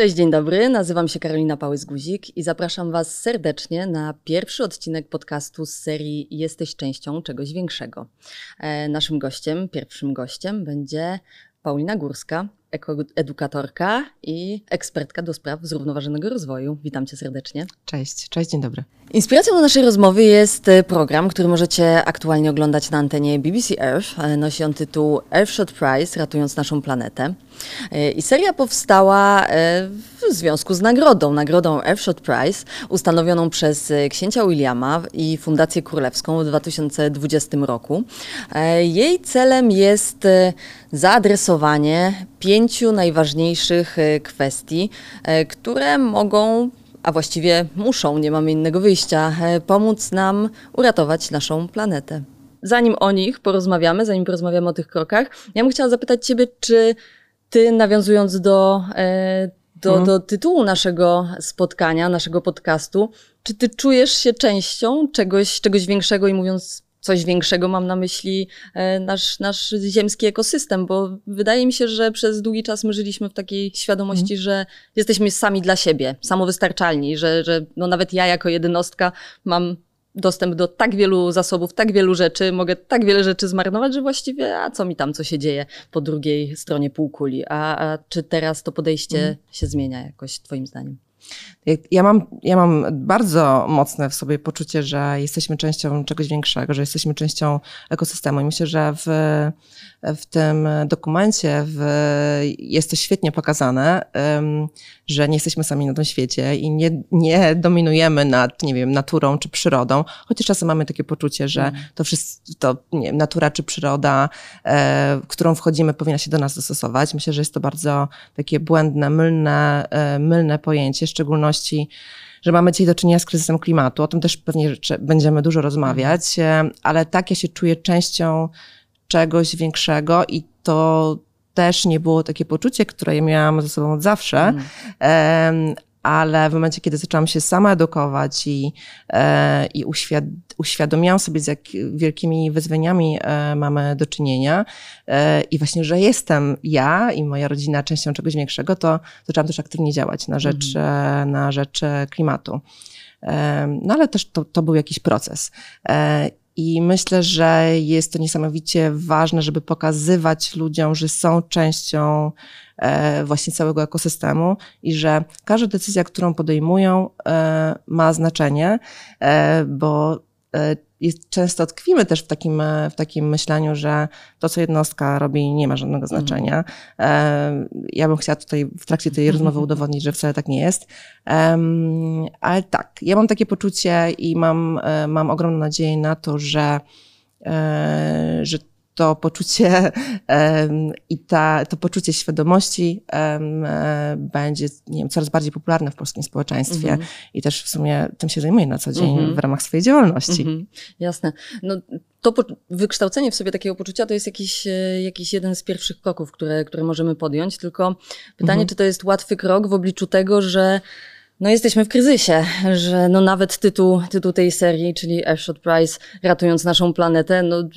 Cześć, dzień dobry. Nazywam się Karolina Pałyz-Guzik i zapraszam Was serdecznie na pierwszy odcinek podcastu z serii Jesteś częścią czegoś większego. E, naszym gościem, pierwszym gościem będzie Paulina Górska, edukatorka i ekspertka do spraw zrównoważonego rozwoju. Witam cię serdecznie. Cześć, cześć, dzień dobry. Inspiracją do naszej rozmowy jest e, program, który możecie aktualnie oglądać na antenie BBC Earth. E, nosi on tytuł Earthshot Prize, ratując naszą planetę. E, I seria powstała w związku z nagrodą, nagrodą Earthshot Prize, ustanowioną przez księcia Williama i Fundację Królewską w 2020 roku. Jej celem jest zaadresowanie pięciu najważniejszych kwestii, które mogą a właściwie muszą, nie mamy innego wyjścia, e, pomóc nam uratować naszą planetę. Zanim o nich porozmawiamy, zanim porozmawiamy o tych krokach, ja bym chciała zapytać Ciebie, czy Ty, nawiązując do, e, do, mhm. do tytułu naszego spotkania, naszego podcastu, czy Ty czujesz się częścią czegoś, czegoś większego i mówiąc coś większego, mam na myśli e, nasz, nasz ziemski ekosystem, bo wydaje mi się, że przez długi czas my żyliśmy w takiej świadomości, mm. że jesteśmy sami dla siebie, samowystarczalni, że, że no nawet ja jako jednostka mam dostęp do tak wielu zasobów, tak wielu rzeczy, mogę tak wiele rzeczy zmarnować, że właściwie, a co mi tam, co się dzieje po drugiej stronie półkuli? A, a czy teraz to podejście mm. się zmienia jakoś, Twoim zdaniem? Ja mam, ja mam bardzo mocne w sobie poczucie, że jesteśmy częścią czegoś większego, że jesteśmy częścią ekosystemu. I myślę, że w, w tym dokumencie w, jest to świetnie pokazane, że nie jesteśmy sami na tym świecie i nie, nie dominujemy nad, nie wiem, naturą czy przyrodą, chociaż czasem mamy takie poczucie, że mm. to wszystko, to, nie wiem, natura czy przyroda, e, w którą wchodzimy, powinna się do nas dostosować. Myślę, że jest to bardzo takie błędne, mylne, e, mylne pojęcie, szczególności że mamy dzisiaj do czynienia z kryzysem klimatu. O tym też pewnie będziemy dużo rozmawiać, e, ale tak ja się czuję częścią czegoś większego i to też nie było takie poczucie, które ja miałam ze sobą od zawsze. Mm ale w momencie, kiedy zaczęłam się sama edukować i, e, i uświad uświadomiłam sobie, z jak wielkimi wyzwaniami e, mamy do czynienia e, i właśnie, że jestem ja i moja rodzina częścią czegoś większego, to zaczęłam też aktywnie działać na rzecz, mhm. Na rzecz klimatu. No ale też to, to był jakiś proces. I myślę, że jest to niesamowicie ważne, żeby pokazywać ludziom, że są częścią właśnie całego ekosystemu i że każda decyzja, którą podejmują, e, ma znaczenie, e, bo jest, często tkwimy też w takim, w takim myśleniu, że to, co jednostka robi, nie ma żadnego mhm. znaczenia. Mm. Ja bym chciała tutaj w trakcie tej rozmowy udowodnić, że wcale tak nie jest. Ale tak, ja mam takie poczucie i mam, e, mam ogromną nadzieję na to, że, e, że to poczucie i ta, to poczucie świadomości e, będzie nie wiem, coraz bardziej popularne w polskim społeczeństwie mm -hmm. i też w sumie tym się zajmuję na co dzień mm -hmm. w ramach swojej działalności. Mm -hmm. Jasne. No, to wykształcenie w sobie takiego poczucia to jest jakiś, e, jakiś jeden z pierwszych kroków, które, które możemy podjąć, tylko pytanie, mhm. czy to jest łatwy krok w obliczu tego, że no jesteśmy w kryzysie, że no nawet tytuł, tytuł tej serii, czyli Airshot Prize, ratując naszą planetę, no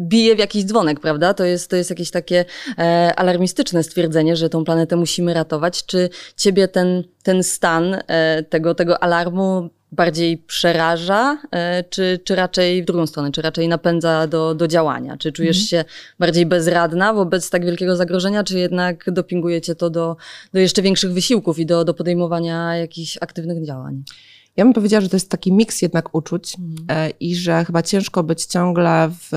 bije w jakiś dzwonek, prawda? To jest, to jest jakieś takie e, alarmistyczne stwierdzenie, że tą planetę musimy ratować. Czy ciebie ten, ten stan e, tego, tego alarmu bardziej przeraża, e, czy, czy raczej w drugą stronę, czy raczej napędza do, do działania? Czy czujesz mhm. się bardziej bezradna wobec tak wielkiego zagrożenia, czy jednak dopinguje cię to do, do jeszcze większych wysiłków i do, do podejmowania jakichś aktywnych działań? Ja bym powiedziała, że to jest taki miks jednak uczuć mhm. i że chyba ciężko być ciągle w,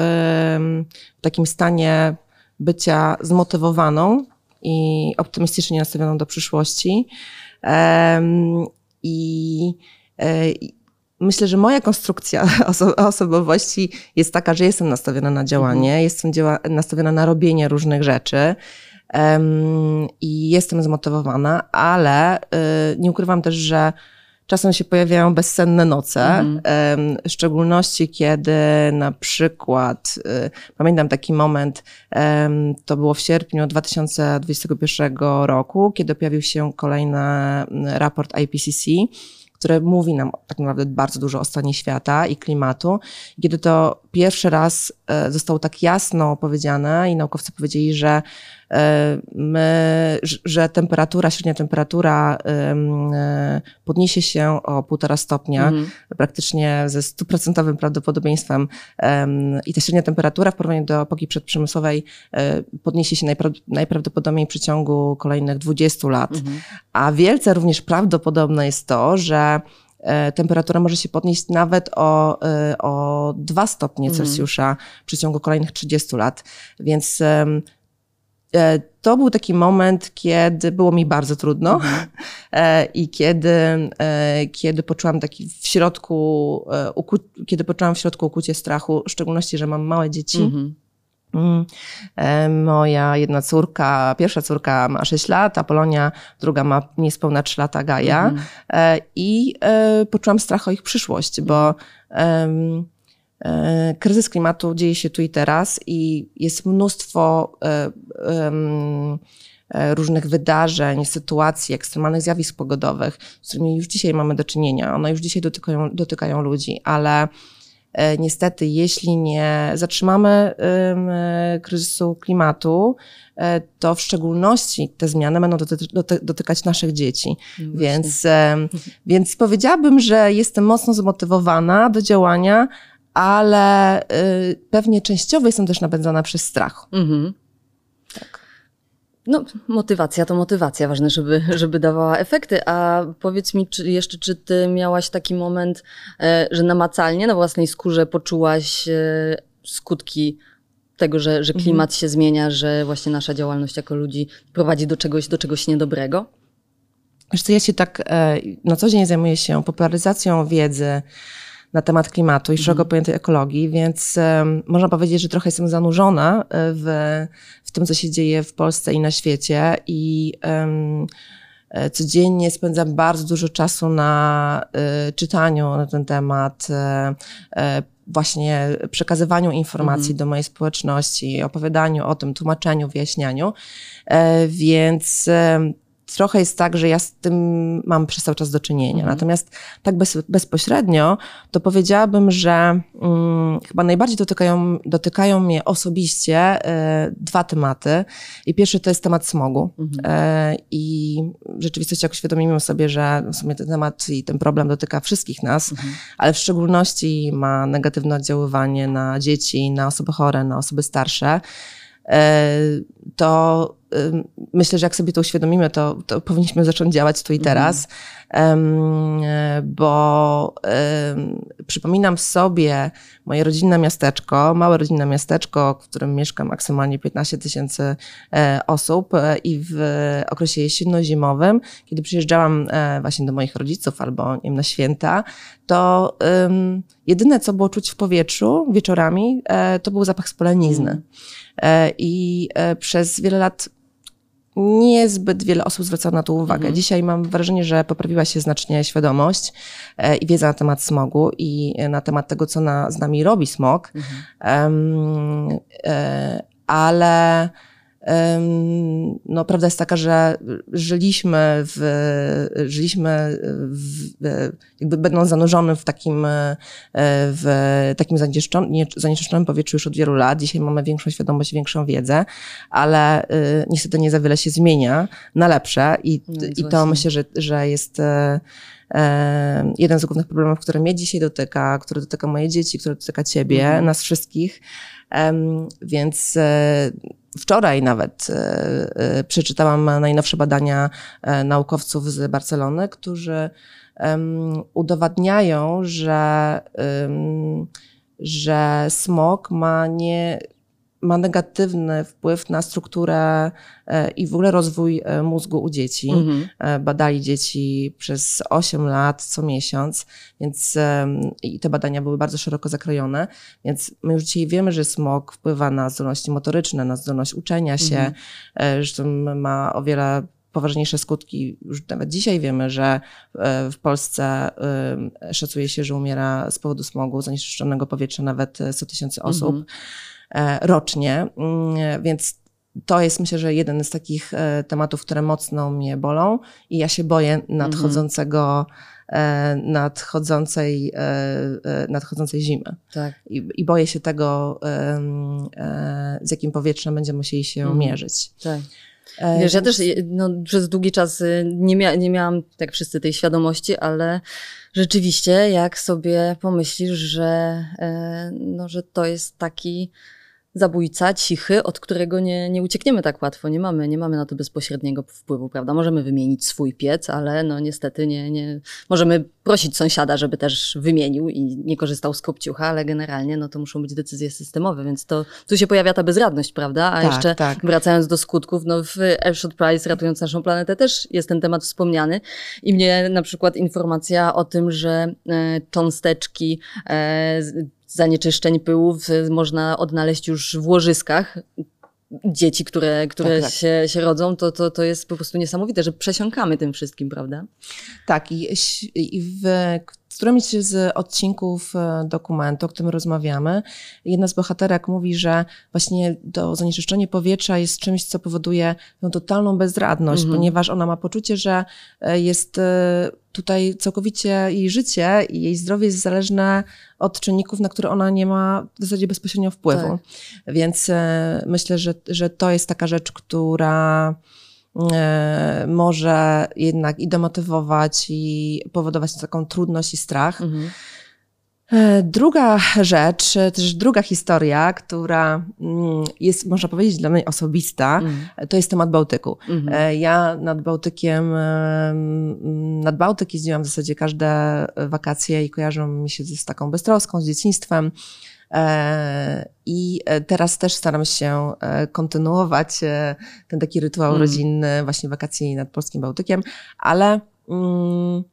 w takim stanie bycia zmotywowaną i optymistycznie nastawioną do przyszłości. I e, myślę, że moja konstrukcja oso osobowości jest taka, że jestem nastawiona na działanie, mhm. jestem nastawiona na robienie różnych rzeczy. Um, I jestem zmotywowana, ale y, nie ukrywam też, że Czasem się pojawiają bezsenne noce, mhm. w szczególności kiedy na przykład, y, pamiętam taki moment, to było w sierpniu 2021 roku, kiedy pojawił się kolejny raport IPCC, który mówi nam tak naprawdę bardzo dużo o stanie świata i klimatu. Kiedy to pierwszy raz e, zostało tak jasno powiedziane i naukowcy powiedzieli, że my, że temperatura, średnia temperatura podniesie się o półtora stopnia, mhm. praktycznie ze stuprocentowym prawdopodobieństwem i ta średnia temperatura w porównaniu do epoki przedprzemysłowej podniesie się najprawdopodobniej w przeciągu kolejnych 20 lat. Mhm. A wielce również prawdopodobne jest to, że E, temperatura może się podnieść nawet o, e, o 2 stopnie mhm. Celsjusza w przeciągu kolejnych 30 lat. Więc e, to był taki moment, kiedy było mi bardzo trudno mhm. i kiedy, kiedy poczułam taki w środku, kiedy poczułam w środku ukucie strachu, w szczególności, że mam małe dzieci. Mhm Mm. E, moja jedna córka, pierwsza córka ma 6 lat, Apolonia, druga ma niespełna 3 lata, Gaja. Mhm. E, I e, poczułam strach o ich przyszłość, bo kryzys klimatu dzieje się tu i teraz i jest mnóstwo różnych wydarzeń, sytuacji, ekstremalnych zjawisk pogodowych, z którymi już dzisiaj mamy do czynienia. One już dzisiaj dotykają, dotykają ludzi, ale E, niestety, jeśli nie zatrzymamy e, kryzysu klimatu, e, to w szczególności te zmiany będą doty dotykać naszych dzieci. No więc, więc powiedziałabym, że jestem mocno zmotywowana do działania, ale pewnie częściowo jestem też napędzana przez strach. Mhm. No, motywacja to motywacja, ważne, żeby, żeby dawała efekty. A powiedz mi czy jeszcze, czy ty miałaś taki moment, e, że namacalnie na własnej skórze poczułaś e, skutki tego, że, że klimat mhm. się zmienia, że właśnie nasza działalność jako ludzi prowadzi do czegoś, do czegoś niedobrego? Wiesz co, ja się tak e, na co dzień zajmuję się popularyzacją wiedzy, na temat klimatu i szeroko mhm. pojętej ekologii, więc um, można powiedzieć, że trochę jestem zanurzona w, w tym, co się dzieje w Polsce i na świecie i um, codziennie spędzam bardzo dużo czasu na y, czytaniu na ten temat, y, y, właśnie przekazywaniu informacji mhm. do mojej społeczności, opowiadaniu o tym, tłumaczeniu, wyjaśnianiu. Więc trochę jest tak, że ja z tym mam przez cały czas do czynienia. Mhm. Natomiast tak bez, bezpośrednio, to powiedziałabym, że mm, chyba najbardziej dotykają, dotykają mnie osobiście y, dwa tematy. I pierwszy to jest temat smogu. Mhm. Y, I w rzeczywistości jak uświadomimy sobie, że w sumie ten temat i ten problem dotyka wszystkich nas, mhm. ale w szczególności ma negatywne oddziaływanie na dzieci, na osoby chore, na osoby starsze, e, to myślę, że jak sobie to uświadomimy, to, to powinniśmy zacząć działać tu i teraz, um, bo przypominam sobie moje rodzinne miasteczko, małe rodzinne miasteczko, w którym mieszka maksymalnie 15 tysięcy e, osób e, i w okresie jesienno-zimowym, kiedy przyjeżdżałam e, właśnie do moich rodziców albo nie wiem, na święta, to jedyne, co było czuć w powietrzu wieczorami, to był zapach spolenizny. Mm. I przez wiele lat niezbyt wiele osób zwraca na to uwagę. Mhm. Dzisiaj mam wrażenie, że poprawiła się znacznie świadomość e, i wiedza na temat smogu i na temat tego, co na, z nami robi smog. Mhm. Um, e, ale no, prawda jest taka, że żyliśmy w, żyliśmy w, jakby będąc zanurzonym w takim, e, w takim zanieczyszczonym powietrzu już od wielu lat. Dzisiaj mamy większą świadomość, większą wiedzę, ale y, niestety nie za wiele się zmienia na lepsze i, no, i to myślę, że, że jest e, e, jeden z głównych problemów, który mnie dzisiaj dotyka, który dotyka moje dzieci, który dotyka ciebie, mhm. nas wszystkich. Więc Wczoraj nawet e, e, przeczytałam najnowsze badania e, naukowców z Barcelony, którzy udowadniają, że, że smog ma nie ma negatywny wpływ na strukturę e, i w ogóle rozwój e, mózgu u dzieci. Mhm. E, badali dzieci przez 8 lat co miesiąc, więc i te badania były bardzo szeroko zakrojone, więc my już dzisiaj wiemy, że smog wpływa na zdolności motoryczne, na zdolność uczenia się, mhm. zresztą ma o wiele poważniejsze skutki. Już nawet dzisiaj wiemy, że w Polsce szacuje się, że umiera z powodu smogu, zanieczyszczonego powietrza nawet 100 tysięcy osób. Mhm. E, rocznie, mm, więc to jest myślę, że jeden z takich e, tematów, które mocno mnie bolą i ja się boję nadchodzącego e, nadchodzącej, nadchodzącej zimy. Tak. I, I boję się tego, z jakim powietrzem będziemy musieli się mhm. mierzyć. Tak. Wiesz, ja też no, przez długi czas y, nie, mia nie miałam, tak wszyscy, tej świadomości, ale rzeczywiście, jak sobie pomyślisz, że, no, że to jest taki zabójca, cichy, od którego nie, nie uciekniemy tak łatwo. Nie mamy, nie mamy na to bezpośredniego wpływu, prawda? Możemy wymienić swój piec, ale no niestety nie, nie... Możemy prosić sąsiada, żeby też wymienił i nie korzystał z kopciucha, ale generalnie no to muszą być decyzje systemowe, więc to tu się pojawia ta bezradność, prawda? A tak, jeszcze tak. wracając do skutków, no w Airshot Prize ratując naszą planetę też jest ten temat wspomniany i mnie na przykład informacja o tym, że e, cząsteczki e, zanieczyszczeń pyłów można odnaleźć już w łożyskach dzieci, które, które tak, tak. Się, się rodzą, to, to, to jest po prostu niesamowite, że przesiąkamy tym wszystkim, prawda? Tak, i, i w którymś z odcinków e, dokumentu, o którym rozmawiamy, jedna z bohaterek mówi, że właśnie to zanieczyszczenie powietrza jest czymś, co powoduje tą totalną bezradność, mhm. ponieważ ona ma poczucie, że e, jest e, tutaj całkowicie jej życie i jej zdrowie jest zależne od czynników, na które ona nie ma w zasadzie bezpośrednio wpływu. Tak. Więc myślę, że, że to jest taka rzecz, która może jednak i demotywować, i powodować taką trudność i strach. Mhm. E, druga rzecz, też druga historia, która mm, jest, można powiedzieć, dla mnie osobista, mhm. to jest temat Bałtyku. Mhm. E, ja nad Bałtykiem, nad Bałtyk jeździłam w zasadzie każde wakacje i kojarzą mi się z taką beztroską, z dzieciństwem. E, I e, teraz też staram się e, kontynuować ten taki rytuał mm. rodzinny, właśnie wakacji nad Polskim Bałtykiem, ale mm,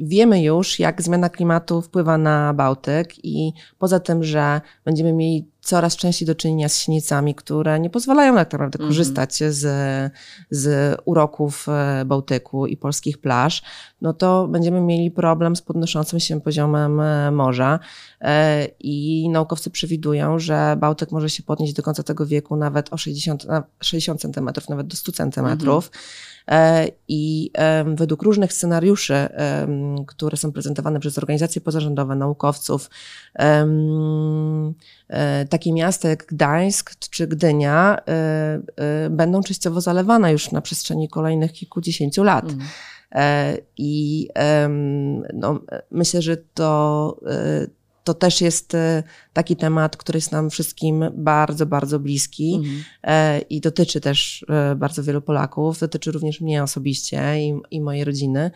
Wiemy już, jak zmiana klimatu wpływa na Bałtyk i poza tym, że będziemy mieli coraz częściej do czynienia z silnicami, które nie pozwalają tak naprawdę mm -hmm. korzystać z, z uroków e, Bałtyku i polskich plaż, no to będziemy mieli problem z podnoszącym się poziomem e, morza e, i naukowcy przewidują, że Bałtyk może się podnieść do końca tego wieku nawet o 60, 60 centymetrów, nawet do 100 centymetrów. Mm -hmm. E, I według różnych scenariuszy, które są prezentowane przez organizacje pozarządowe, naukowców, e, takie miasta jak Gdańsk czy Gdynia e, będą częściowo zalewane już na przestrzeni kolejnych kilkudziesięciu lat. Mm. I no, myślę, że to to też jest e, taki temat, który jest nam wszystkim bardzo, bardzo bliski mhm. E, i dotyczy też e, bardzo wielu Polaków, dotyczy również mnie osobiście i, i mojej rodziny.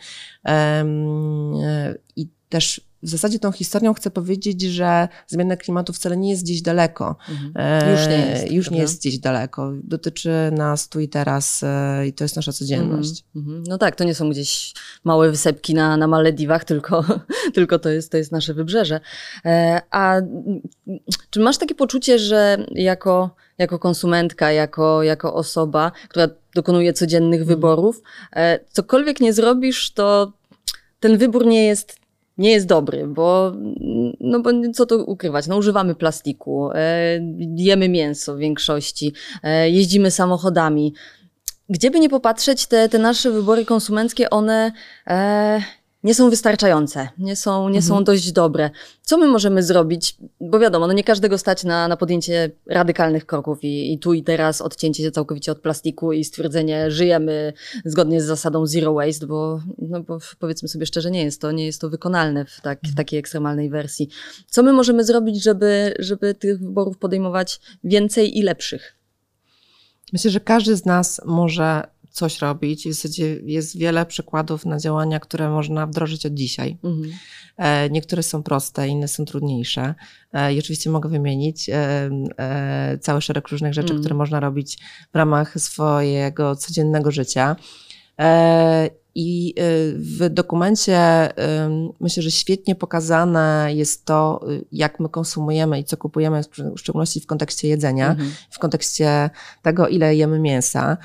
I też w zasadzie tą historią chcę powiedzieć, że zmiana klimatu wcale nie jest gdzieś daleko. Mhm. Już nie jest. Już nie jest gdzieś daleko. Dotyczy nas tu i teraz i to jest nasza codzienność. Mhm. No tak, to nie są gdzieś małe wysepki na, na Malediwach, tylko, tylko to, jest, to jest nasze wybrzeże. E, a czy masz takie poczucie, że jako, jako konsumentka, jako, jako osoba, która dokonuje codziennych mhm. wyborów, e, cokolwiek nie zrobisz, to ten wybór nie jest nie jest dobry, bo, no bo co tu ukrywać, no używamy plastiku, e, jemy mięso w większości, e, jeździmy samochodami. Gdzie by nie popatrzeć, te, te nasze wybory konsumenckie, one e, nie są wystarczające, nie są, nie mhm. są dość dobre. Co my możemy zrobić? Bo wiadomo, no nie każdego stać na, na podjęcie radykalnych kroków i, i tu i teraz odcięcie się całkowicie od plastiku i stwierdzenie, żyjemy zgodnie z zasadą zero waste, bo, no bo powiedzmy sobie szczerze, nie jest to, nie jest to wykonalne w, tak, w mhm. takiej ekstremalnej wersji. Co my możemy zrobić, żeby, żeby tych wyborów podejmować więcej i lepszych? Myślę, że każdy z nas może coś robić. W zasadzie jest wiele przykładów na działania, które można wdrożyć od dzisiaj. Mhm. E, niektóre są proste, inne są trudniejsze. E, I oczywiście mogę wymienić e, cały szereg różnych rzeczy, mhm. które można robić w ramach swojego codziennego życia. I y, w dokumencie myślę, że świetnie pokazane jest to, y, jak my konsumujemy i co kupujemy, w szczególności w kontekście jedzenia, mhm. w kontekście tego, ile jemy mięsa.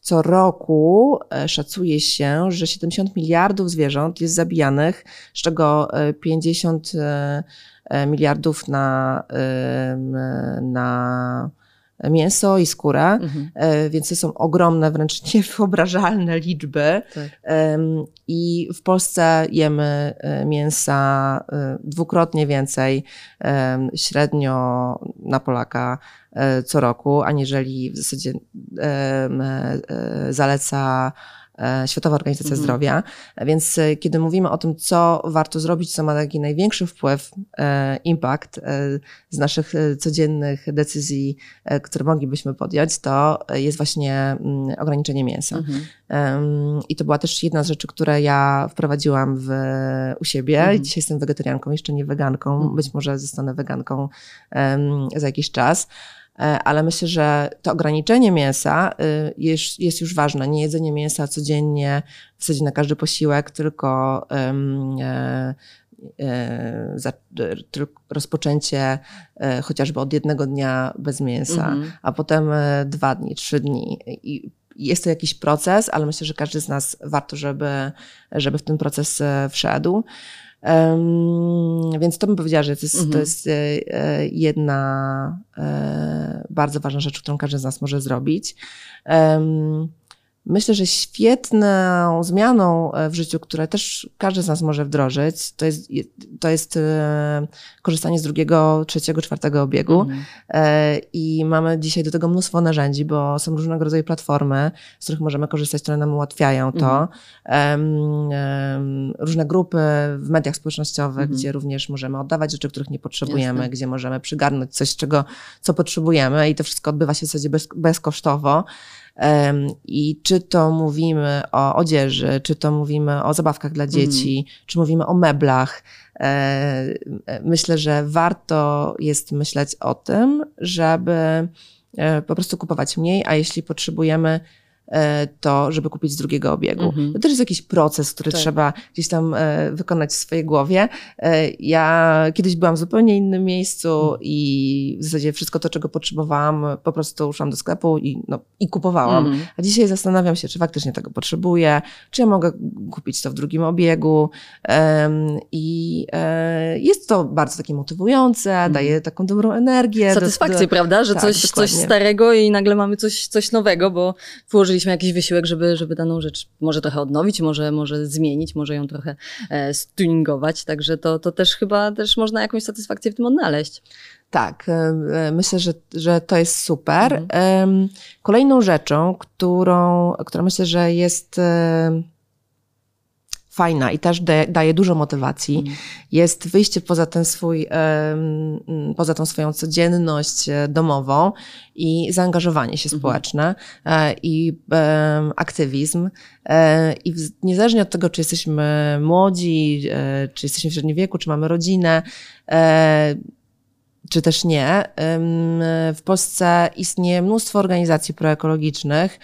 Co roku e, szacuje się, że 70 miliardów zwierząt jest zabijanych, z czego 50 e, e, miliardów na, na mięso i skórę, mhm. więc to są ogromne, wręcz niewyobrażalne liczby. Tak. I w Polsce jemy mięsa dwukrotnie więcej średnio na Polaka co roku, aniżeli w zasadzie zaleca E, Światowa Organizacja mhm. Zdrowia. Więc e, kiedy mówimy o tym, co warto zrobić, co ma taki największy wpływ, e, impact z naszych codziennych decyzji, które moglibyśmy podjąć, to jest właśnie mm, ograniczenie mięsa. Mhm. I to była też jedna z rzeczy, które ja wprowadziłam w, u siebie. Mhm. Dzisiaj jestem wegetarianką, jeszcze nie weganką. Mhm. Być może zostanę weganką za jakiś czas. E, ale myślę, że to ograniczenie mięsa y, jest, jest już ważne. Nie jedzenie mięsa codziennie, w zasadzie na każdy posiłek, tylko, um, e, e, za, tylko rozpoczęcie e, chociażby od jednego dnia bez mięsa, mhm. a potem dwa dni, trzy dni. I jest to jakiś proces, ale myślę, że każdy z nas warto, żeby, żeby w ten proces wszedł. Um, więc to bym powiedziała, że to jest, mhm. to jest e, e, jedna e, bardzo ważna rzecz, którą każdy z nas może zrobić. Um, Myślę, że świetną zmianą e, w życiu, które też każdy z nas może wdrożyć, to jest, to jest e, korzystanie z drugiego, trzeciego, czwartego obiegu. Mhm. E, I mamy dzisiaj do tego mnóstwo narzędzi, bo są różnego rodzaju platformy, z których możemy korzystać, które nam ułatwiają to. Mhm. Różne grupy w mediach społecznościowych, mhm. gdzie również możemy oddawać rzeczy, których nie potrzebujemy, Jasne. gdzie możemy przygarnąć coś, czego, co potrzebujemy i to wszystko odbywa się w zasadzie bez, bezkosztowo. I czy to mówimy o odzieży, czy to mówimy o zabawkach dla dzieci, mm. czy mówimy o meblach, e, myślę, że warto jest myśleć o tym, żeby e, po prostu kupować mniej, a jeśli potrzebujemy to, żeby kupić z drugiego obiegu. Mhm. To też jest jakiś proces, który tak. trzeba gdzieś tam e, wykonać w swojej głowie. E, ja kiedyś byłam w zupełnie innym miejscu mhm. i w zasadzie wszystko to, czego potrzebowałam, po prostu szłam do sklepu i, no, i kupowałam. Mhm. A dzisiaj zastanawiam się, czy faktycznie tego potrzebuję, czy ja mogę kupić to w drugim obiegu. I jest to bardzo takie motywujące, mhm. daje taką dobrą energię. Satysfakcję, do, do... prawda? Że tak, coś, coś starego i nagle mamy coś, coś nowego, bo włożyliśmy zrobiliśmy jakiś wysiłek, żeby, żeby daną rzecz może trochę odnowić, może, może zmienić, może ją trochę e, stuningować, także to, to też chyba też można jakąś satysfakcję w tym odnaleźć. Tak, e, e, myślę, że, że to jest super. Mhm. Kolejną rzeczą, którą, która myślę, że jest fajna i też daje dużo motywacji, mm. jest wyjście poza ten swój, poza tą swoją codzienność e, domową i zaangażowanie się mm. społeczne e, i aktywizm. E, I niezależnie od tego, czy jesteśmy młodzi, czy jesteśmy w średnim wieku, czy mamy rodzinę, czy też nie, w Polsce istnieje mnóstwo organizacji proekologicznych,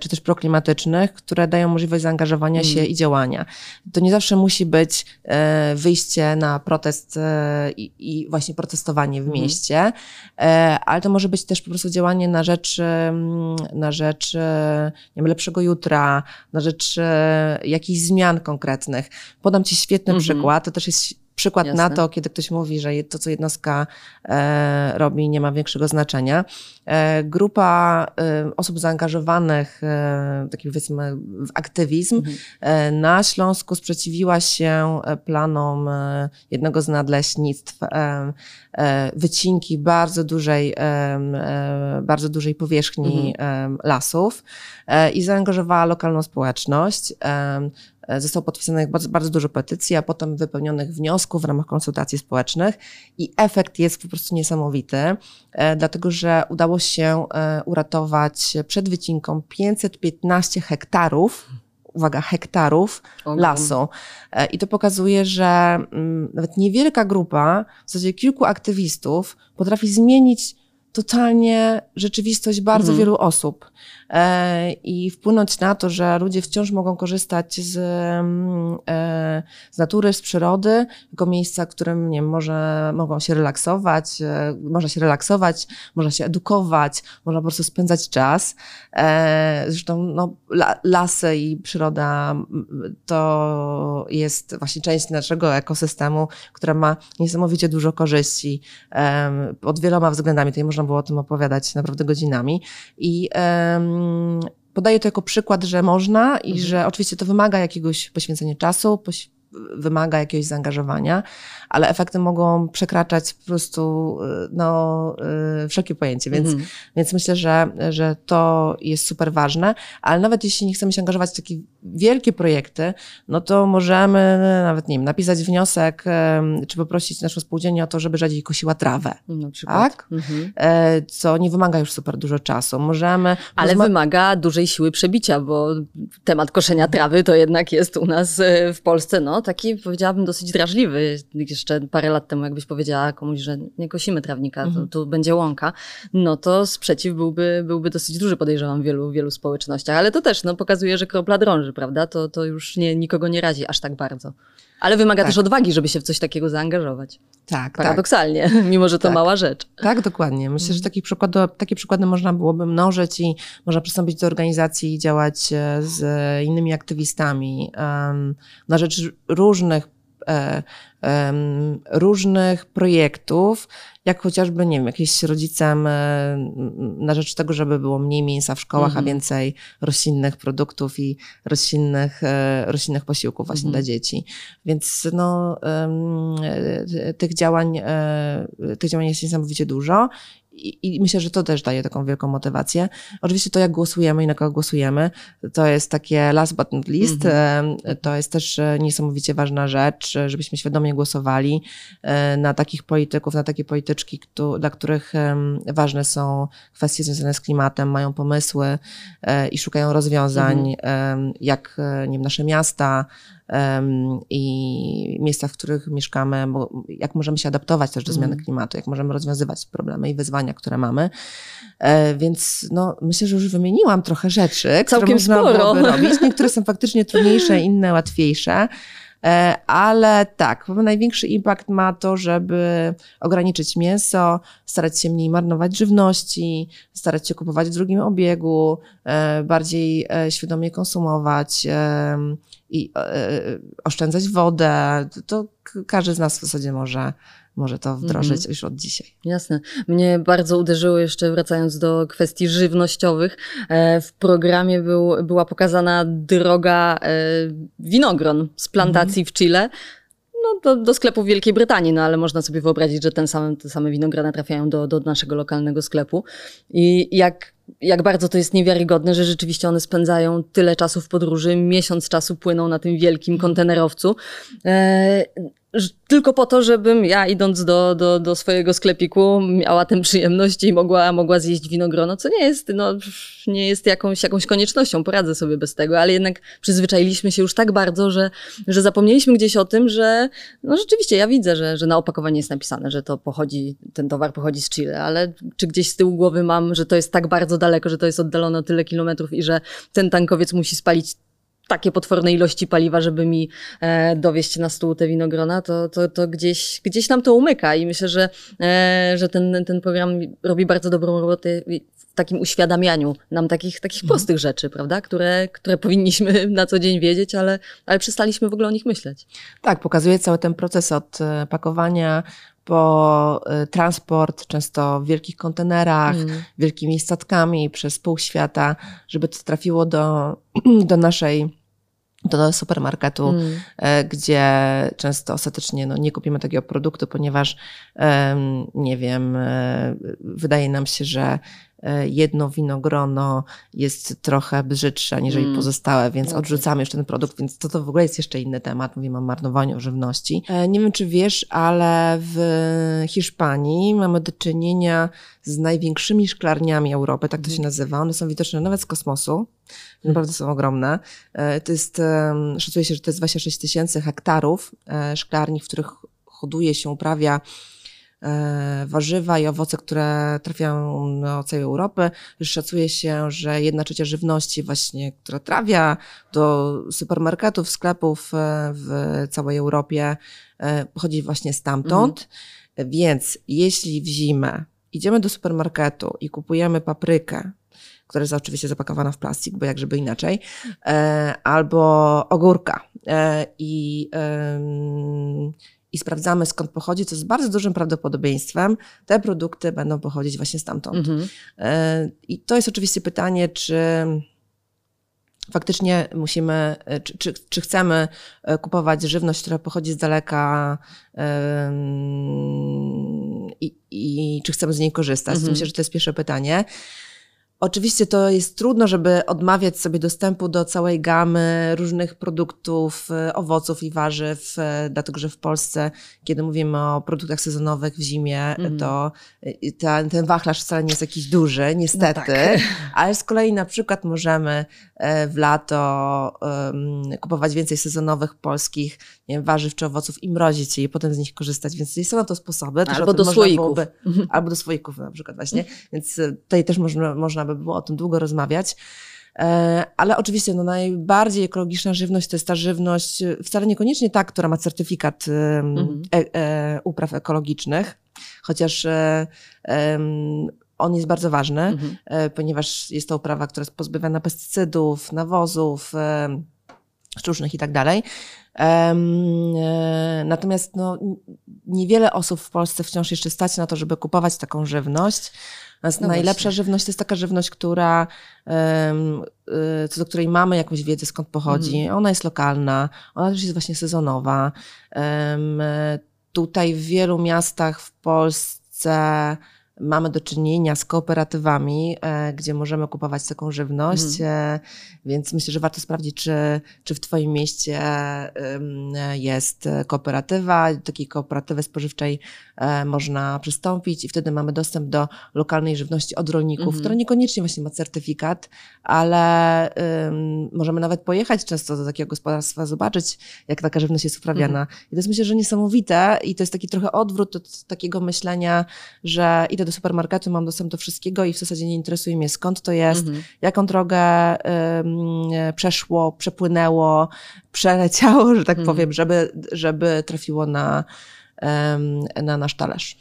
czy też proklimatycznych, które dają możliwość zaangażowania się mm. i działania. To nie zawsze musi być e, wyjście na protest e, i, właśnie protestowanie w mm. mieście, e, ale to może być też po prostu działanie na rzecz, na rzecz nie wiem, lepszego jutra, na rzecz jakichś zmian konkretnych. Podam Ci świetny mm -hmm. przykład, to też jest przykład Jasne. na to, kiedy ktoś mówi, że to, co jednostka e, robi, nie ma większego znaczenia. E, grupa e, osób zaangażowanych, e, taki powiedzmy, w aktywizm mhm. E, na Śląsku sprzeciwiła się e, planom jednego z nadleśnictw wycinki bardzo dużej, bardzo dużej powierzchni mhm. lasów i zaangażowała lokalną społeczność. E, zostało podpisanych bardzo, bardzo dużo petycji, a potem wypełnionych wniosków w ramach konsultacji społecznych i efekt jest po prostu niesamowity, e, dlatego że udało się e, uratować przed wycinką 515 hektarów uwaga, hektarów lasu. I to pokazuje, że mm, nawet niewielka grupa, w zasadzie kilku aktywistów potrafi zmienić totalnie rzeczywistość bardzo mhm. wielu osób. E, i wpłynąć na to, że ludzie wciąż mogą korzystać z, mm, e, z natury, z przyrody, jako miejsca, w którym nie wiem, może, mogą się relaksować, e, można się relaksować, można się edukować, można po prostu spędzać czas. Zresztą no, lasy i przyroda to jest właśnie część naszego ekosystemu, która ma niesamowicie dużo korzyści pod wieloma względami. Tutaj można można było o tym opowiadać naprawdę godzinami. I um, podaję to jako przykład, że można i mhm. że oczywiście to wymaga jakiegoś poświęcenia czasu, poś wymaga jakiegoś zaangażowania, ale efekty mogą przekraczać po prostu y, no, y, wszelkie pojęcie, więc, -hmm. więc myślę, że, że to jest super ważne, ale nawet jeśli nie chcemy się angażować w takie wielkie projekty, no to możemy nawet, nie wiem, napisać wniosek, czy poprosić naszą spółdzielnię o to, żeby rzadziej kosiła trawę. Na przykład. Tak? Mm -hmm. Co nie wymaga już super dużo czasu. Możemy... Ale wymaga dużej siły przebicia, bo temat koszenia trawy to jednak jest u nas e, w Polsce, no, taki powiedziałabym dosyć drażliwy jeszcze parę lat temu, jakbyś powiedziała komuś, że nie kosimy trawnika, mhm. to tu będzie łąka, no to sprzeciw byłby, byłby dosyć duży, podejrzewam, w wielu, wielu społecznościach. Ale to też no, pokazuje, że kropla drąży, prawda? To, to już nie, nikogo nie razi aż tak bardzo. Ale wymaga tak. też odwagi, żeby się w coś takiego zaangażować. Tak. Paradoksalnie, tak. mimo że to tak. mała rzecz. Tak, dokładnie. Myślę, że mhm. taki przykład, takie przykłady można byłoby mnożyć i można przystąpić do organizacji i działać e, z innymi aktywistami um, na rzecz różnych różnych projektów, jak chociażby, nie wiem, jakieś rodzicem na rzecz tego, żeby było mniej mięsa w szkołach, mhm. a więcej roślinnych produktów i roślinnych, e, roślinnych posiłków właśnie mhm. dla dzieci. Więc no, tych działań, e, tych działań jest niesamowicie dużo i, I, myślę, że to też daje taką wielką motywację. Oczywiście to, jak głosujemy i na kogo głosujemy, to jest takie last but not least. Mm -hmm. To jest też e, niesamowicie ważna rzecz, żebyśmy świadomie głosowali e, na takich polityków, na takie polityczki, dla których ważne są kwestie związane z klimatem, mają pomysły i szukają rozwiązań, mm -hmm. jak nie wiem, nasze miasta, i miejsca, w których mieszkamy, bo jak możemy się adaptować też do zmiany mhm. klimatu, jak możemy rozwiązywać problemy i wyzwania, które mamy. E, więc no, myślę, że już wymieniłam trochę rzeczy, Całkiem które można sporo. robić. Niektóre są faktycznie trudniejsze, inne łatwiejsze. E, ale tak, największy impact ma to, żeby ograniczyć mięso, starać się mniej marnować żywności, starać się kupować w drugim obiegu, e, bardziej świadomie konsumować i oszczędzać wodę. To każdy z nas w zasadzie może może to wdrożyć mhm. już od dzisiaj. Jasne. Mnie bardzo uderzyło jeszcze, wracając do kwestii żywnościowych, e, w programie był, była pokazana droga e, winogron z plantacji mhm. w Chile no, do, do sklepu w Wielkiej Brytanii, no ale można sobie wyobrazić, że ten same, te same winogrona trafiają do, do naszego lokalnego sklepu. I jak, jak bardzo to jest niewiarygodne, że rzeczywiście one spędzają tyle czasu w podróży, miesiąc czasu płyną na tym wielkim kontenerowcu. Tylko po to, żebym ja idąc do, do, do swojego sklepiku miała tę przyjemność i mogła, mogła zjeść winogrono, co nie jest, no, nie jest jakąś, jakąś koniecznością, poradzę sobie bez tego, ale jednak przyzwyczailiśmy się już tak bardzo, że, że zapomnieliśmy gdzieś o tym, że no rzeczywiście ja widzę, że, że na opakowaniu jest napisane, że to pochodzi, ten towar pochodzi z Chile, ale czy gdzieś z tyłu głowy mam, że to jest tak bardzo daleko, że to jest oddalone o tyle kilometrów i że ten tankowiec musi spalić takie potworne ilości paliwa, żeby mi e, dowieść na stół te winogrona, to, to, to gdzieś, gdzieś nam to umyka i myślę, że, e, że ten, ten program robi bardzo dobrą robotę w takim uświadamianiu nam takich, takich mhm. prostych rzeczy, prawda, które, które powinniśmy na co dzień wiedzieć, ale, ale przestaliśmy w ogóle o nich myśleć. Tak, pokazuje cały ten proces od e, pakowania po e, transport, często w wielkich kontenerach, mm. wielkimi statkami przez pół świata, żeby to trafiło do, do naszej do supermarketu, mm. gdzie często ostatecznie no, nie kupimy takiego produktu, ponieważ nie wiem, e, wydaje nam się, że E, jedno winogrono jest trochę brzydsze aniżeli mm. pozostałe, więc okay. odrzucamy już ten produkt, więc to, to w ogóle jest jeszcze inny temat. Mówimy o marnowaniu żywności. E, nie wiem, czy wiesz, ale w Hiszpanii mamy do czynienia z największymi szklarniami Europy, tak to się mhm. nazywa. One są widoczne nawet z kosmosu. Mhm. Naprawdę są ogromne. E, to jest, szacuje się, że to jest 26 tysięcy hektarów szklarni, w których hoduje się, uprawia E, warzywa i owoce, które trafiają do całej Europy. Szacuje się, że jedna trzecia żywności właśnie, która trafia do supermarketów, sklepów e, w całej Europie e, pochodzi właśnie stamtąd. Mhm. Więc jeśli w zimę idziemy do supermarketu i kupujemy paprykę, która jest oczywiście zapakowana w plastik, bo jak żeby inaczej, albo ogórka i i sprawdzamy skąd pochodzi, to z bardzo dużym prawdopodobieństwem te produkty będą pochodzić właśnie stamtąd. Mhm. E, I to jest oczywiście pytanie, czy faktycznie musimy, e, czy, czy, czy, chcemy e, kupować żywność, która pochodzi z daleka i, i czy chcemy z niej korzystać. Mhm. Myślę, że to jest pierwsze pytanie. Oczywiście to jest trudno, żeby odmawiać sobie dostępu do całej gamy różnych produktów, e, owoców i warzyw, e, dlatego że w Polsce, kiedy mówimy o produktach sezonowych w zimie, mm. to e, ten, wachlarz wcale nie jest jakiś duży, niestety, no tak. ale z kolei na przykład możemy w lato um, kupować więcej sezonowych polskich wiem, warzyw czy owoców i mrozić je i potem z nich korzystać, więc są na to sposoby. Albo do słoików. Byłoby, albo do słoików na przykład właśnie, więc tutaj też można, można by było o tym długo rozmawiać. E, ale oczywiście no, najbardziej ekologiczna żywność to jest ta żywność, e, wcale niekoniecznie ta, która ma certyfikat mhm. e, e, upraw ekologicznych, chociaż e, on jest bardzo ważny, mhm. E, ponieważ jest to uprawa, która jest pozbawiona pestycydów, nawozów, sztucznych i tak dalej. Natomiast no, niewiele osób w Polsce wciąż jeszcze stać na to, żeby kupować taką żywność. No najlepsza właśnie. żywność to jest taka żywność, która, y, co do której mamy jakąś wiedzę, skąd pochodzi. Mm. Ona jest lokalna, ona też jest właśnie sezonowa. Tutaj w wielu miastach w Polsce mamy do czynienia z kooperatywami, e, gdzie możemy kupować taką żywność, mm. więc myślę, że warto sprawdzić, czy, czy w Twoim mieście jest kooperatywa. Takiej kooperatywy spożywczej e, można przystąpić i wtedy mamy dostęp do lokalnej żywności od rolników, mm. która niekoniecznie właśnie ma certyfikat, ale możemy nawet pojechać często do takiego gospodarstwa, zobaczyć, jak taka żywność jest uprawiana. Mm. I to jest myślę, że niesamowite i to jest taki trochę odwrót od takiego myślenia, że idę do supermarketu, mam dostęp do wszystkiego i w zasadzie nie interesuje mnie skąd to jest, mhm. jaką drogę przeszło, przepłynęło, przeleciało, że tak mhm. powiem, żeby, żeby trafiło na, na nasz talerz.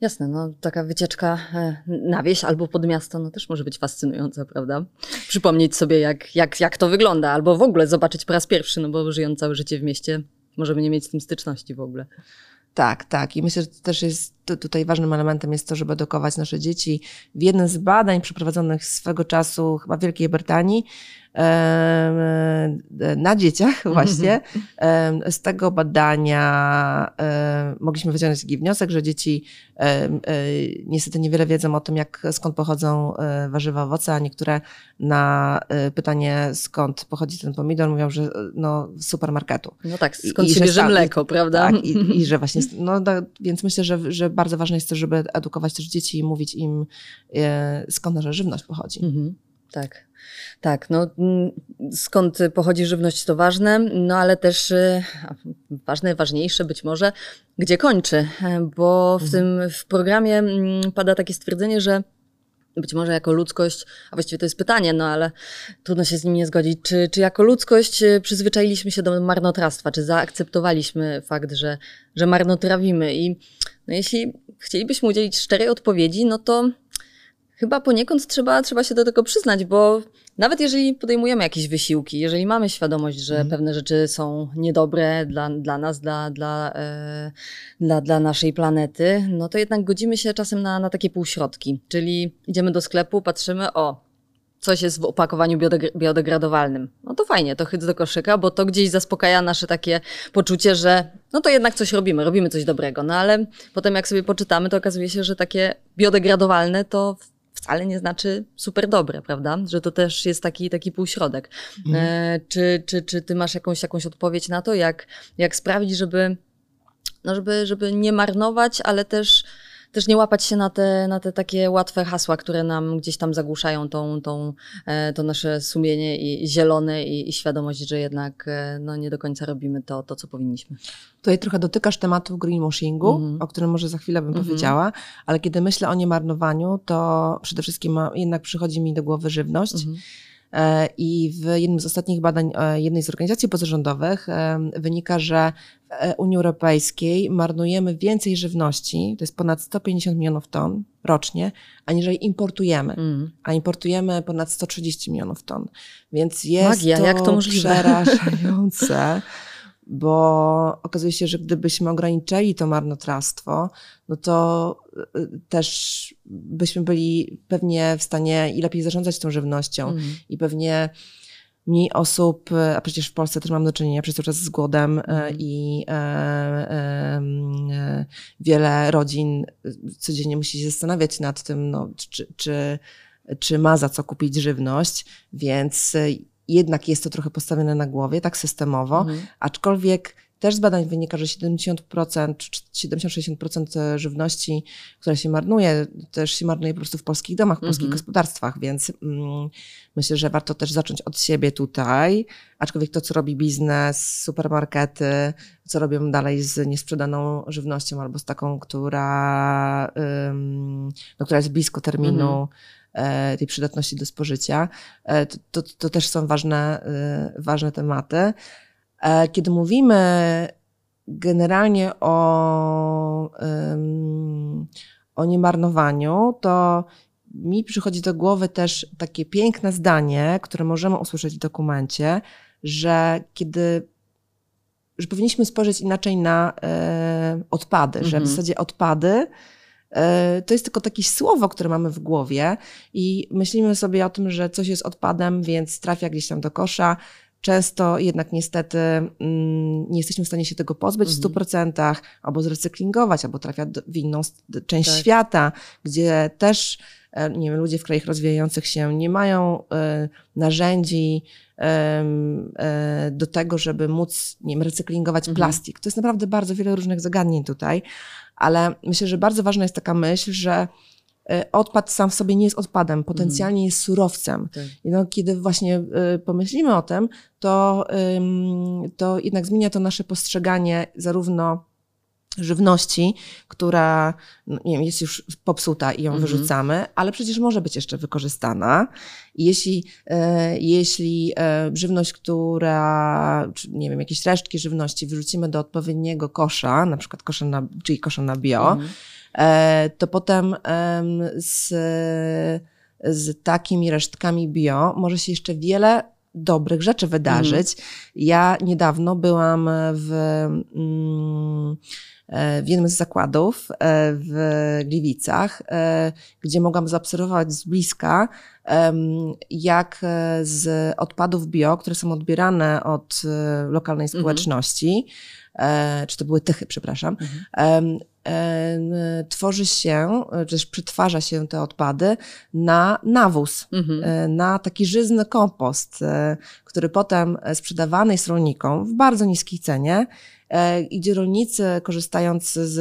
Jasne, no taka wycieczka e, na wieś albo pod miasto no też może być fascynująca, prawda? Przypomnieć sobie, jak, jak, jak to wygląda, albo w ogóle zobaczyć po raz pierwszy, no bo żyjąc całe życie w mieście, możemy nie mieć z tym styczności w ogóle. Tak, tak. I myślę, że to też jest tutaj ważnym elementem jest to, żeby edukować nasze dzieci. W jednym z badań przeprowadzonych swego czasu chyba w Wielkiej Brytanii na dzieciach właśnie. Z tego badania mogliśmy wyciągnąć taki wniosek, że dzieci niestety niewiele wiedzą o tym, jak, skąd pochodzą e, warzywa, owoce, a niektóre na e, pytanie, skąd pochodzi ten pomidor, mówią, że no, z supermarketu. No tak, skąd I, się bierze mleko, prawda? Tak, i, i, że właśnie, no, więc myślę, że, że bardzo ważne jest to, żeby edukować też dzieci i mówić im, e, skąd nasza żywność pochodzi. Mhm. Tak, tak. No, mm, skąd pochodzi żywność to ważne, no ale też y, ważne, ważniejsze być może, gdzie kończy, bo w mhm. tym w programie mm, pada takie stwierdzenie, że być może jako ludzkość, a właściwie to jest pytanie, no ale trudno się z nim nie zgodzić, czy, czy jako ludzkość y, przyzwyczailiśmy się do marnotrawstwa, czy zaakceptowaliśmy fakt, że, że marnotrawimy i no jeśli chcielibyśmy udzielić szczerej odpowiedzi, no to Chyba poniekąd trzeba, trzeba się do tego przyznać, bo nawet jeżeli podejmujemy jakieś wysiłki, jeżeli mamy świadomość, że mm. pewne rzeczy są niedobre dla, dla nas, dla, dla, e, dla, dla naszej planety, no to jednak godzimy się czasem na, na takie półśrodki. Czyli idziemy do sklepu, patrzymy, o, coś jest w opakowaniu biodegradowalnym. No to fajnie, to chyć do koszyka, bo to gdzieś zaspokaja nasze takie poczucie, że no to jednak coś robimy, robimy coś dobrego. No ale potem jak sobie poczytamy, to okazuje się, że takie biodegradowalne to wcale nie znaczy super dobre, prawda? Że to też jest taki, taki półśrodek. Mhm. E, czy, czy, czy ty masz jakąś, jakąś odpowiedź na to, jak, jak sprawić, żeby, no żeby, żeby nie marnować, ale też też nie łapać się na te, na te takie łatwe hasła, które nam gdzieś tam zagłuszają tą, tą, e, to nasze sumienie i zielone i, i świadomość, że jednak e, no, nie do końca robimy to, to, co powinniśmy. Tutaj trochę dotykasz tematu greenwashingu, mm -hmm. o którym może za chwilę bym mm -hmm. powiedziała, ale kiedy myślę o niemarnowaniu, to przede wszystkim jednak przychodzi mi do głowy żywność. Mm -hmm. I w jednym z ostatnich badań jednej z organizacji pozarządowych wynika, że Unii Europejskiej marnujemy więcej żywności, to jest ponad 150 milionów ton rocznie, aniżeli importujemy. Mm. A importujemy ponad 130 milionów ton. Więc jest Magia, to, jak to możliwe? przerażające. bo okazuje się, że gdybyśmy ograniczyli to marnotrawstwo, no to y, też byśmy byli pewnie w stanie i lepiej zarządzać tą żywnością mm. i pewnie mniej osób, a przecież w Polsce też mam do czynienia przez cały czas z głodem mm. i e, e, wiele rodzin codziennie musi się zastanawiać nad tym, no, czy, czy, czy ma za co kupić żywność, więc jednak jest to trochę postawione na głowie, tak systemowo, mhm. aczkolwiek też z badań wynika, że 70%, 70-60% żywności, która się marnuje, też się marnuje po prostu w polskich domach, w polskich mhm. gospodarstwach, więc mm, myślę, że warto też zacząć od siebie tutaj, aczkolwiek to, co robi biznes, supermarkety, co robią dalej z niesprzedaną żywnością albo z taką, która, ym, no, która jest blisko terminu, mhm E, tej przydatności do spożycia. E, to, to, to też są ważne, e, ważne tematy. Kiedy mówimy generalnie o, o niemarnowaniu, to mi przychodzi do głowy też takie piękne zdanie, które możemy usłyszeć w dokumencie, że kiedy że powinniśmy spojrzeć inaczej na odpady, że w mhm. zasadzie odpady E, to jest tylko jakieś słowo, które mamy w głowie i myślimy sobie o tym, że coś jest odpadem, więc trafia gdzieś tam do kosza. Często jednak niestety mm, nie jesteśmy w stanie się tego pozbyć mhm. w 100% albo zrecyklingować, albo trafia w inną część tak. świata, gdzie też e, nie wiem, ludzie w krajach rozwijających się nie mają y, narzędzi y, y, do tego, żeby móc nie wiem, recyklingować mhm. plastik. To jest naprawdę bardzo wiele różnych zagadnień tutaj ale myślę, że bardzo ważna jest taka myśl, że e, odpad sam w sobie nie jest odpadem, potencjalnie mm. jest surowcem. Tak. I no, kiedy właśnie y, pomyślimy o tym, to, y, to jednak zmienia to nasze postrzeganie zarówno żywności, która no, nie wiem, jest już popsuta i ją mm -hmm. wyrzucamy, ale przecież może być jeszcze wykorzystana. Jeśli, e, jeśli e, żywność, która, czy, nie wiem, jakieś resztki żywności wyrzucimy do odpowiedniego kosza, na przykład kosza na, czyli kosza na bio, mm -hmm. E, to potem z, z takimi resztkami bio może się jeszcze wiele dobrych rzeczy wydarzyć. Mm. Ja niedawno byłam w, mm, e, w jednym z zakładów e, w Gliwicach, gdzie mogłam zaobserwować z bliska, jak z odpadów bio, które są odbierane od lokalnej mhm. społeczności, mm. czy to były tychy, przepraszam, mm tworzy się, czy też przetwarza się te odpady na nawóz, mhm. E, na taki żyzny kompost, e, który potem sprzedawany jest rolnikom w bardzo niskiej cenie E, gdzie rolnicy, korzystając z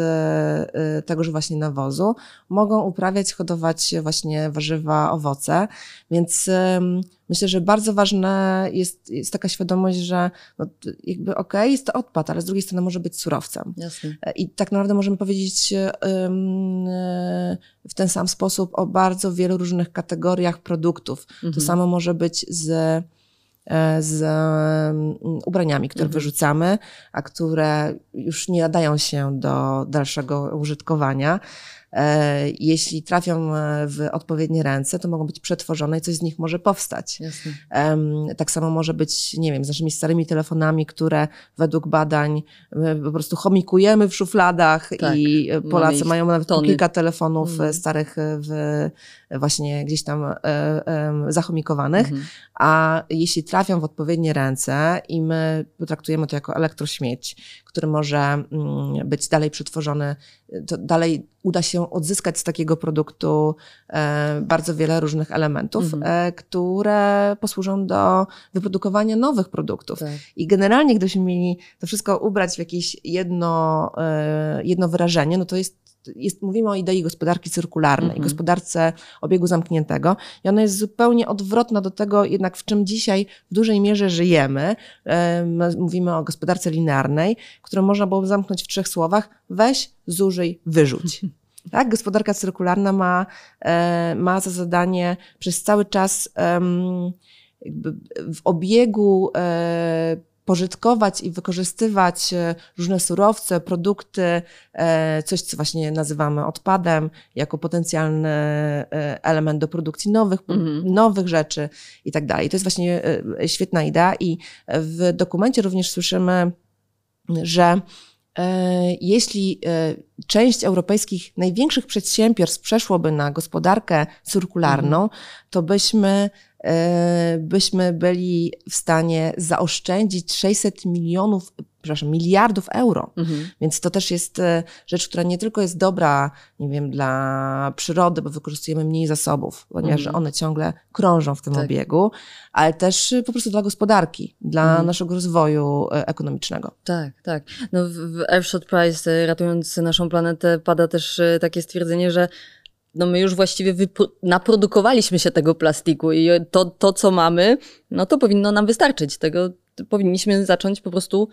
e, tegoż właśnie nawozu, mogą uprawiać, hodować właśnie warzywa, owoce. Więc myślę, że bardzo ważna jest, jest taka świadomość, że no, jakby okej, okay, jest to odpad, ale z drugiej strony może być surowcem. Jasne. E, I tak naprawdę możemy powiedzieć w ten sam sposób o bardzo wielu różnych kategoriach produktów. Mhm. To samo może być z E, z mm, ubraniami, które mhm. wyrzucamy, a które już nie nadają się do dalszego użytkowania. E, jeśli trafią e, w odpowiednie ręce, to mogą być przetworzone i coś z nich może powstać. Jasne. Tak samo może być, nie wiem, z naszymi starymi telefonami, które według badań po prostu chomikujemy w szufladach tak, i Polacy mają nawet tony. kilka telefonów mhm. starych w, właśnie gdzieś tam zachomikowanych, mhm. a jeśli trafią w odpowiednie ręce i my potraktujemy to jako elektrośmieć, który może mm, być dalej przetworzony, to dalej uda się odzyskać z takiego produktu e, bardzo wiele różnych elementów, mhm. E, które posłużą do wyprodukowania nowych produktów. Tak. I generalnie, gdybyśmy mieli to wszystko ubrać w jakieś jedno, e, jedno wyrażenie, no to jest jest, mówimy o idei gospodarki cyrkularnej, mm -hmm. gospodarce obiegu zamkniętego i ona jest zupełnie odwrotna do tego jednak, w czym dzisiaj w dużej mierze żyjemy. Mówimy o gospodarce linearnej, którą można było zamknąć w trzech słowach. Weź, zużyj, wyrzuć. Tak? Gospodarka cyrkularna ma, e, ma za zadanie przez cały czas w obiegu e, pożytkować i wykorzystywać e, różne surowce, produkty, e, coś, co właśnie nazywamy odpadem, jako potencjalny e, element do produkcji nowych, mm. nowych rzeczy i tak dalej. To jest właśnie świetna idea i w dokumencie również słyszymy że jeśli część europejskich największych przedsiębiorstw przeszłoby na gospodarkę cyrkularną, mhm. to byśmy byśmy byli w stanie zaoszczędzić 600 milionów, przepraszam, miliardów euro. Mhm. Więc to też jest e, rzecz, która nie tylko jest dobra, nie wiem, dla przyrody, bo wykorzystujemy mniej zasobów, ponieważ mhm. one ciągle krążą w tym tak. obiegu, ale też po prostu dla gospodarki, dla mhm. naszego rozwoju e, ekonomicznego. Tak, tak. No w Earthshot Prize, ratując naszą planetę, pada też takie stwierdzenie, że no my już właściwie naprodukowaliśmy się tego plastiku i to, to, co mamy, no to powinno nam wystarczyć. Tego powinniśmy zacząć po prostu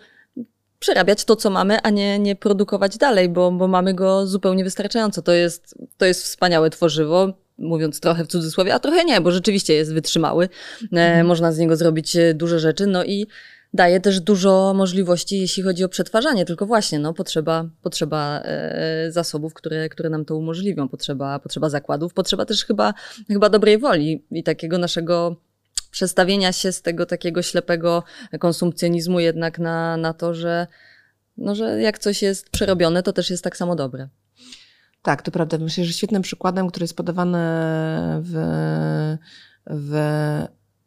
przerabiać to, co mamy, a nie, nie produkować dalej, bo, bo mamy go zupełnie wystarczająco. To jest, to jest wspaniałe tworzywo, mówiąc trochę w cudzysłowie, a trochę nie, bo rzeczywiście jest wytrzymały. Mhm. Można z niego zrobić e, duże rzeczy, no i daje też dużo możliwości, jeśli chodzi o przetwarzanie, tylko właśnie no, potrzeba, potrzeba e, zasobów, które, które nam to umożliwią, potrzeba, potrzeba zakładów, potrzeba też chyba, chyba dobrej woli i takiego naszego przestawienia się z tego takiego ślepego konsumpcjonizmu jednak na, na to, że, no, że jak coś jest przerobione, to też jest tak samo dobre. Tak, to prawda. Myślę, że świetnym przykładem, który jest podawany w, w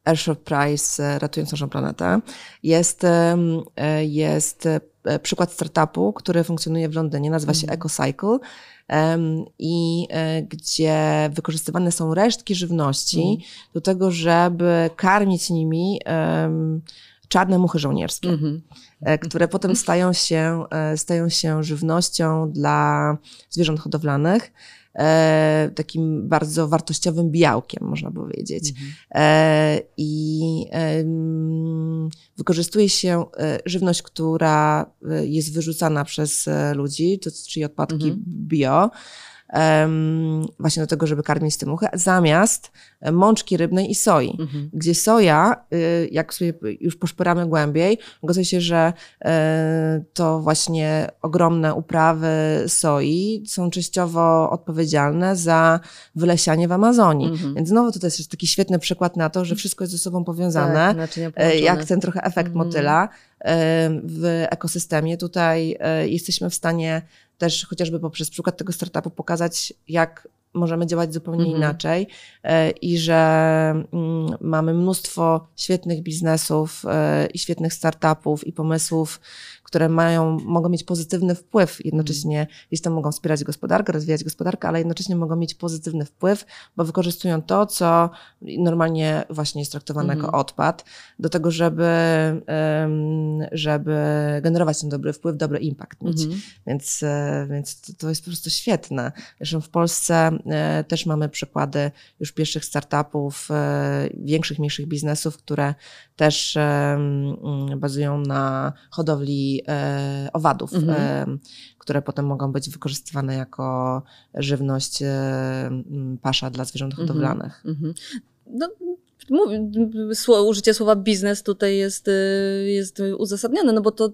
Airshot Prize e, Ratując naszą planetę. Jest, e, jest e, przykład startupu, który funkcjonuje w Londynie, nazywa się mhm. EcoCycle i gdzie wykorzystywane są resztki żywności mm. do tego, żeby karmić nimi czarne muchy żołnierskie, mm -hmm. które potem stają się, stają się żywnością dla zwierząt hodowlanych e, takim bardzo wartościowym białkiem, można powiedzieć. Mhm. E, I e, wykorzystuje się e, żywność, która e, jest wyrzucana przez e, ludzi, to, czyli odpadki mhm. bio właśnie do tego, żeby karmić te muchy, zamiast mączki rybnej i soi. Mhm. Gdzie soja, y, jak sobie już poszperamy głębiej, okazuje się, że e, to właśnie ogromne uprawy soi są częściowo odpowiedzialne za wylesianie w Amazonii. Mhm. Więc znowu to jest taki świetny przykład na to, że wszystko jest ze sobą powiązane, tak, e, jak ten trochę efekt mhm. motyla e, w ekosystemie. Tutaj jesteśmy w stanie też chociażby poprzez przykład tego startupu pokazać, jak możemy działać zupełnie mhm. inaczej e, i że mm, mamy mnóstwo świetnych biznesów e, i świetnych startupów i pomysłów, które mają, mogą mieć pozytywny wpływ, jednocześnie mm. gdzieś tam mogą wspierać gospodarkę, rozwijać gospodarkę, ale jednocześnie mogą mieć pozytywny wpływ, bo wykorzystują to, co normalnie właśnie jest traktowane jako mhm. odpad, do tego, żeby, żeby generować ten dobry wpływ, dobry impact mieć. Mm. Więc, e, więc to, to, jest po prostu świetne. Zresztą w Polsce e, też mamy przykłady już pierwszych startupów, e, większych, mniejszych biznesów, które też bazują na hodowli e, owadów, mhm. które potem mogą być wykorzystywane jako żywność e, pasza dla zwierząt mhm. hodowlanych. Mhm. No, użycie słowa biznes tutaj jest, jest uzasadnione, no bo to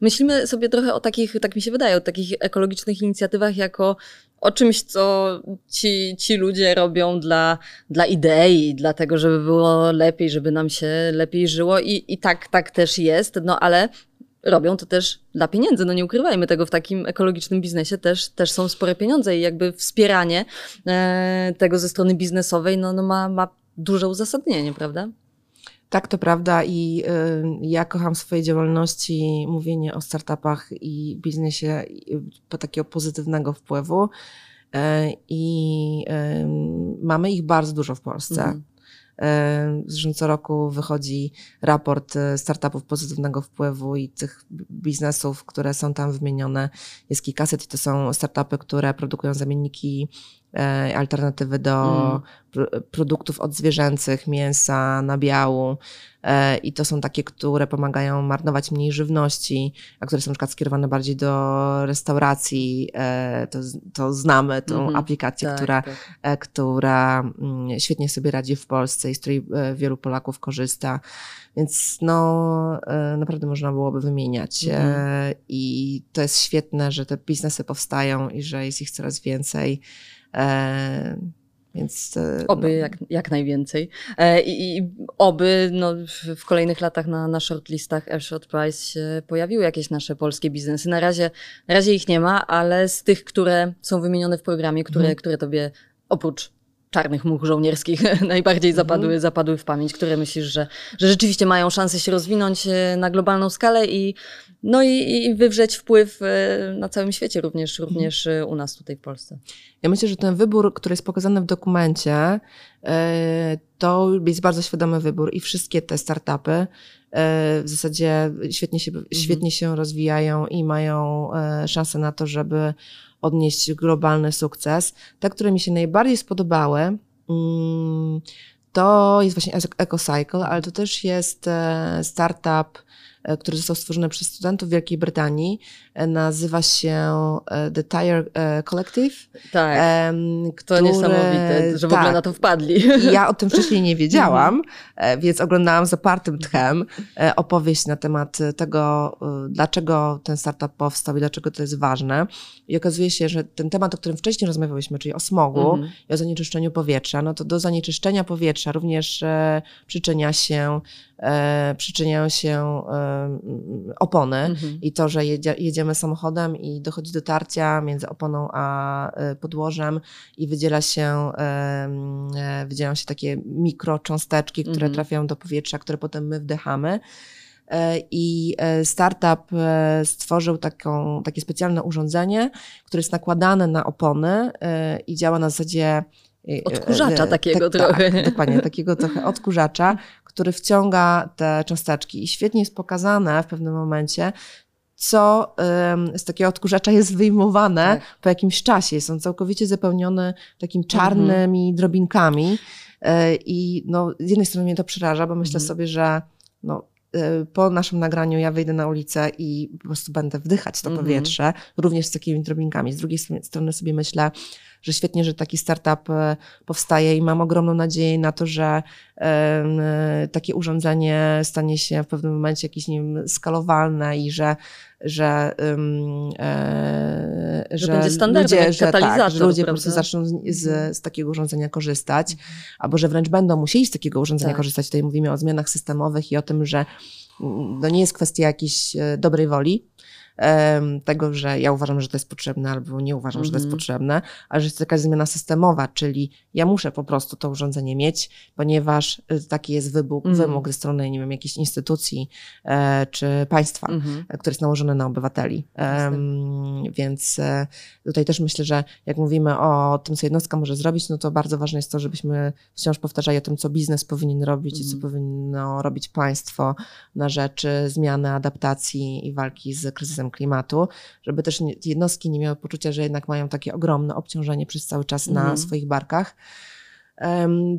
myślimy sobie trochę o takich, tak mi się wydaje, o takich ekologicznych inicjatywach jako o czymś, co ci, ci ludzie robią dla, dla idei, dlatego, żeby było lepiej, żeby nam się lepiej żyło i, i tak, tak też jest, no ale robią to też dla pieniędzy. No nie ukrywajmy tego, w takim ekologicznym biznesie też, też są spore pieniądze i jakby wspieranie e, tego ze strony biznesowej no, no ma, ma duże uzasadnienie, prawda? Tak, to prawda i y, ja kocham w swojej działalności mówienie o startupach i biznesie po takiego pozytywnego wpływu y, i y, mamy ich bardzo dużo w Polsce. Mhm. Zresztą co roku wychodzi raport e, startupów pozytywnego wpływu i tych biznesów, które są tam wymienione. Jest kilkaset i to są startupy, które produkują zamienniki alternatywy do mm. produktów odzwierzęcych, mięsa, nabiału. E, I to są takie, które pomagają marnować mniej żywności, a które są na przykład skierowane bardziej do restauracji. E, to, to znamy tą mm -hmm. aplikację, tak, która, tak. która mm, świetnie sobie radzi w Polsce i z której wielu Polaków korzysta. Więc no, naprawdę można byłoby wymieniać. Mm -hmm. I to jest świetne, że te biznesy powstają i że jest ich coraz więcej. E, Więc, oby no. jak, jak najwięcej. I, I, oby no, w kolejnych latach na, na shortlistach Airshot Prize się pojawiły jakieś nasze polskie biznesy. Na razie, na razie ich nie ma, ale z tych, które są wymienione w programie, które, mhm. które tobie oprócz czarnych much żołnierskich najbardziej zapadły, mhm. zapadły w pamięć, które myślisz, że, że rzeczywiście mają szansę się rozwinąć e, na globalną skalę i, no i, i wywrzeć wpływ e, na całym świecie, również, mhm. również e, u nas tutaj w Polsce. Ja myślę, że ten wybór, który jest pokazany w dokumencie, to jest bardzo świadomy wybór i wszystkie te startupy w zasadzie świetnie się, mhm. świetnie się rozwijają i mają szansę na to, żeby odnieść globalny sukces. Te, które mi się najbardziej spodobały, mm, to jest właśnie EcoCycle, ale to też jest e, startup, e, który został stworzony przez studentów Wielkiej Brytanii. E, nazywa się The Tire Collective. Tak, który, to niesamowite, że w tak, ogóle na to wpadli. Ja o tym wcześniej nie wiedziałam, więc oglądałam zapartym tchem opowieść na temat tego, dlaczego ten startup powstał i dlaczego to jest ważne. I okazuje się, że ten temat, o którym wcześniej rozmawiałyśmy, czyli o smogu mhm. i o zanieczyszczeniu powietrza, no to do zanieczyszczenia powietrza również e, przyczynia się, e, przyczyniają się e, opony mhm. i to, że jedzie, jedziemy samochodem i dochodzi do tarcia między oponą a e, podłożem i wydziela się, e, wydzielają się takie mikrocząsteczki, które mhm. trafiają do powietrza, które potem my wdychamy. E, i startup stworzył taką, takie specjalne urządzenie, które jest nakładane na opony i działa na zasadzie Odkurzacza takiego tak, trochę. Tak, dokładnie, takiego trochę odkurzacza, który wciąga te cząsteczki. I świetnie jest pokazane w pewnym momencie, co z takiego odkurzacza jest wyjmowane tak. po jakimś czasie. Jest on całkowicie zapełniony takimi mhm. czarnymi mhm. drobinkami. I no, z jednej strony mnie to przeraża, bo myślę mhm. sobie, że no, Y, po naszym nagraniu ja wyjdę na ulicę i po prostu będę wdychać to mm -hmm. powietrze, również z takimi drobinkami. Z drugiej strony sobie myślę, że świetnie, że taki startup e, powstaje i mam ogromną nadzieję na to, że e, takie urządzenie stanie się w pewnym momencie jakieś nie wiem, skalowalne i że że, um, e, że, że będzie standardem, ludzie, że, tak, że ludzie po prostu zaczną z, z, mhm. z, takiego urządzenia korzystać, mhm. albo że wręcz będą musieli z takiego urządzenia tak. korzystać. Tutaj mówimy o zmianach systemowych i o tym, że mm, to nie jest kwestia jakiejś e, dobrej woli, tego, że ja uważam, że to jest potrzebne, albo nie uważam, że to jest mhm. potrzebne, ale że jest jakaś zmiana systemowa, czyli ja muszę po prostu to urządzenie mieć, ponieważ y, taki jest wybóg, mm. wymóg ze strony, nie wiem, jakiejś instytucji e, czy państwa, mm. który jest nałożony na obywateli. Um, więc e, tutaj też myślę, że jak mówimy o tym, co jednostka może zrobić, no to bardzo ważne jest to, żebyśmy wciąż powtarzali o tym, co biznes powinien robić mm. i co mhm. powinno robić państwo na rzeczy zmiany, adaptacji i walki z kryzysem klimatu, żeby też jednostki nie miały poczucia, że jednak mają takie ogromne obciążenie przez cały czas na mhm. swoich barkach.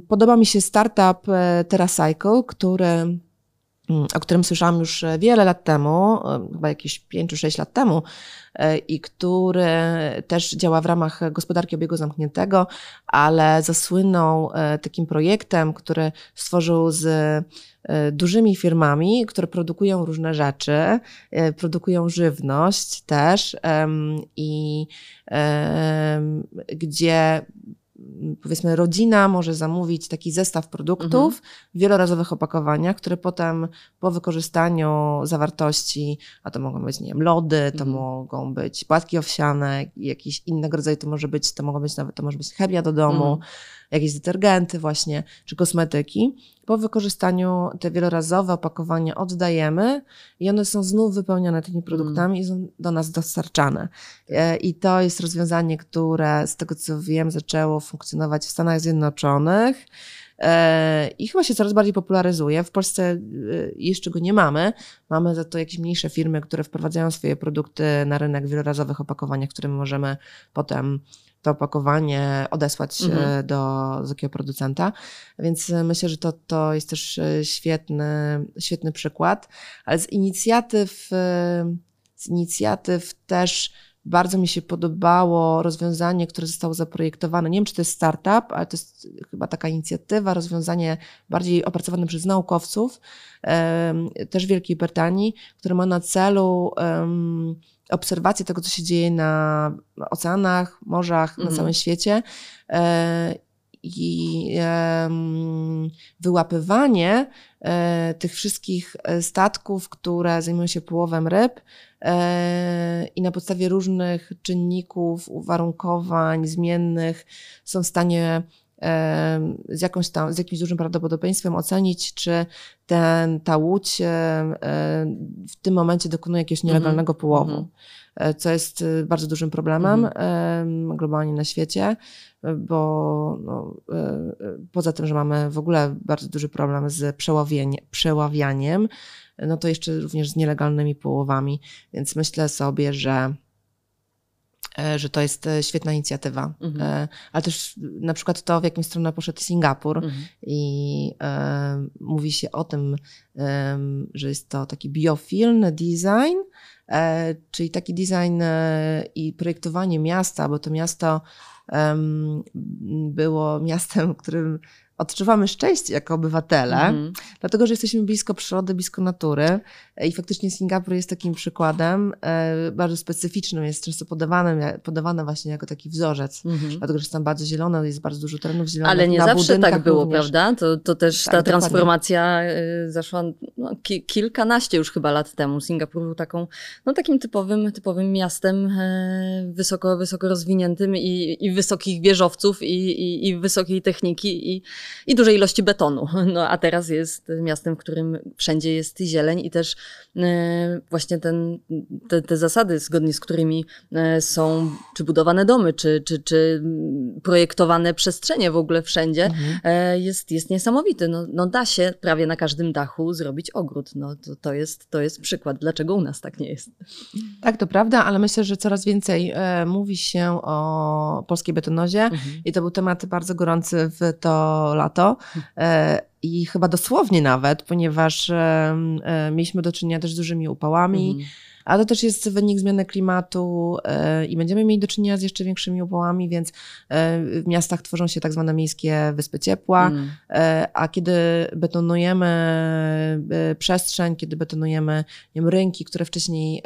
Podoba mi się startup e, TerraCycle, który mm, o którym słyszałam już wiele lat temu, chyba jakieś 5 czy 6 lat temu, e, i który też działa w ramach gospodarki obiegu zamkniętego, ale zasłynął e, takim projektem, który stworzył z E, dużymi firmami, które produkują różne rzeczy, e, produkują żywność też i gdzie powiedzmy rodzina może zamówić taki zestaw produktów mhm. w wielorazowych opakowaniach, które potem po wykorzystaniu zawartości, a to mogą być, nie wiem, lody, to mhm. mogą być płatki owsiane, jakieś innego rodzaju, to może być, to mogą być nawet, to może być chemia do domu, mhm jakieś detergenty właśnie, czy kosmetyki. Po wykorzystaniu te wielorazowe opakowania oddajemy i one są znów wypełnione tymi produktami mm. i są do nas dostarczane. E, I to jest rozwiązanie, które z tego co wiem zaczęło funkcjonować w Stanach Zjednoczonych. E, I chyba się coraz bardziej popularyzuje. W Polsce e, jeszcze go nie mamy. Mamy za to jakieś mniejsze firmy, które wprowadzają swoje produkty na rynek w wielorazowych opakowaniach, które możemy potem to opakowanie odesłać mhm. E, do, z takiego producenta. Więc myślę, że to, to jest też świetny, świetny przykład. Ale z inicjatyw, z inicjatyw też bardzo mi się podobało rozwiązanie, które zostało zaprojektowane. Nie wiem, czy to jest startup, ale to jest chyba taka inicjatywa, rozwiązanie bardziej opracowane przez naukowców, też w Wielkiej Brytanii, które ma na celu obserwację tego, co się dzieje na oceanach, morzach, na mhm. całym świecie. E, i wyłapywanie e, tych wszystkich e, statków, które zajmują się połowem ryb i na podstawie różnych czynników, uwarunkowań zmiennych są w stanie z, jakąś tam, z jakimś dużym prawdopodobieństwem ocenić, czy ten, ta łódź w tym momencie dokonuje jakiegoś mhm. nielegalnego połowu. Mm -hmm co jest bardzo dużym problemem mhm. globalnie na świecie, bo no, poza tym, że mamy w ogóle bardzo duży problem z przeławianiem, no to jeszcze również z nielegalnymi połowami, więc myślę sobie, że E, że to jest e, świetna inicjatywa. Mhm. E, ale też na przykład to, w jaką stronę poszedł Singapur mhm. i e, mówi się o tym, e, że jest to taki biofilny design, e, czyli taki design i projektowanie miasta, bo to miasto było miastem, którym odczuwamy szczęście jako obywatele, mm. dlatego że jesteśmy blisko przyrody, blisko natury i faktycznie Singapur jest takim przykładem e, bardzo specyficznym, jest często podawany, podawany właśnie jako taki wzorzec, mm -hmm. dlatego że jest tam bardzo zielono, jest bardzo dużo terenów zielonych. Ale nie zawsze tak było, również. prawda? To, to też tak, ta transformacja dokładnie. zaszła no, ki kilkanaście już chyba lat temu. Singapur był taką, no, takim typowym, typowym miastem e, wysoko, wysoko rozwiniętym i, i wysokich wieżowców i, i, i wysokiej techniki i i dużej ilości betonu. No a teraz jest miastem, w którym wszędzie jest zieleń i też e, właśnie ten, te, te zasady, zgodnie z którymi e, są czy budowane domy, czy, czy, czy projektowane przestrzenie w ogóle wszędzie, mhm. E, jest, jest niesamowity. No, no da się prawie na każdym dachu zrobić ogród. No to, to, jest, to jest przykład, dlaczego u nas tak nie jest. Tak, to prawda, ale myślę, że coraz więcej e, mówi się o polskiej betonozie mhm. i to był temat bardzo gorący w to lato lato. E, I chyba dosłownie nawet, ponieważ e, e, mieliśmy do czynienia też z dużymi upałami. Mhm. Ale to też jest wynik zmiany klimatu i będziemy mieli do czynienia z jeszcze większymi upałami, więc w miastach tworzą się tak zwane miejskie wyspy ciepła, mm. a kiedy betonujemy przestrzeń, kiedy betonujemy nie wiem, rynki, które wcześniej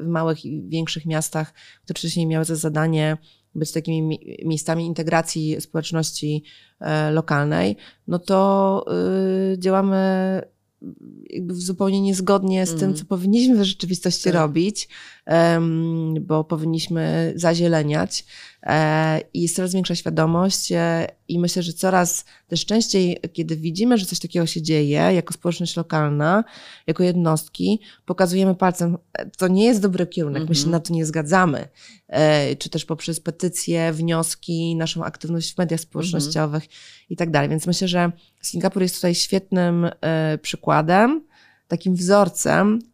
w małych i większych miastach, które wcześniej miały za zadanie być takimi miejscami integracji społeczności e, lokalnej, no to y, działamy jakby zupełnie niezgodnie z mm. tym, mhm. co powinniśmy w rzeczywistości tak. robić, bo powinniśmy zazieleniać i jest coraz większa świadomość e, i myślę, że coraz też częściej, kiedy widzimy, że coś takiego się dzieje, jako społeczność lokalna, jako jednostki, pokazujemy palcem, to nie jest dobry kierunek, mm -hmm. my się mhm. na to nie zgadzamy, e, czy też poprzez petycje, wnioski, naszą aktywność w mediach społecznościowych mm -hmm. i tak dalej. Więc myślę, że Singapur jest tutaj świetnym przykładem, takim wzorcem, e,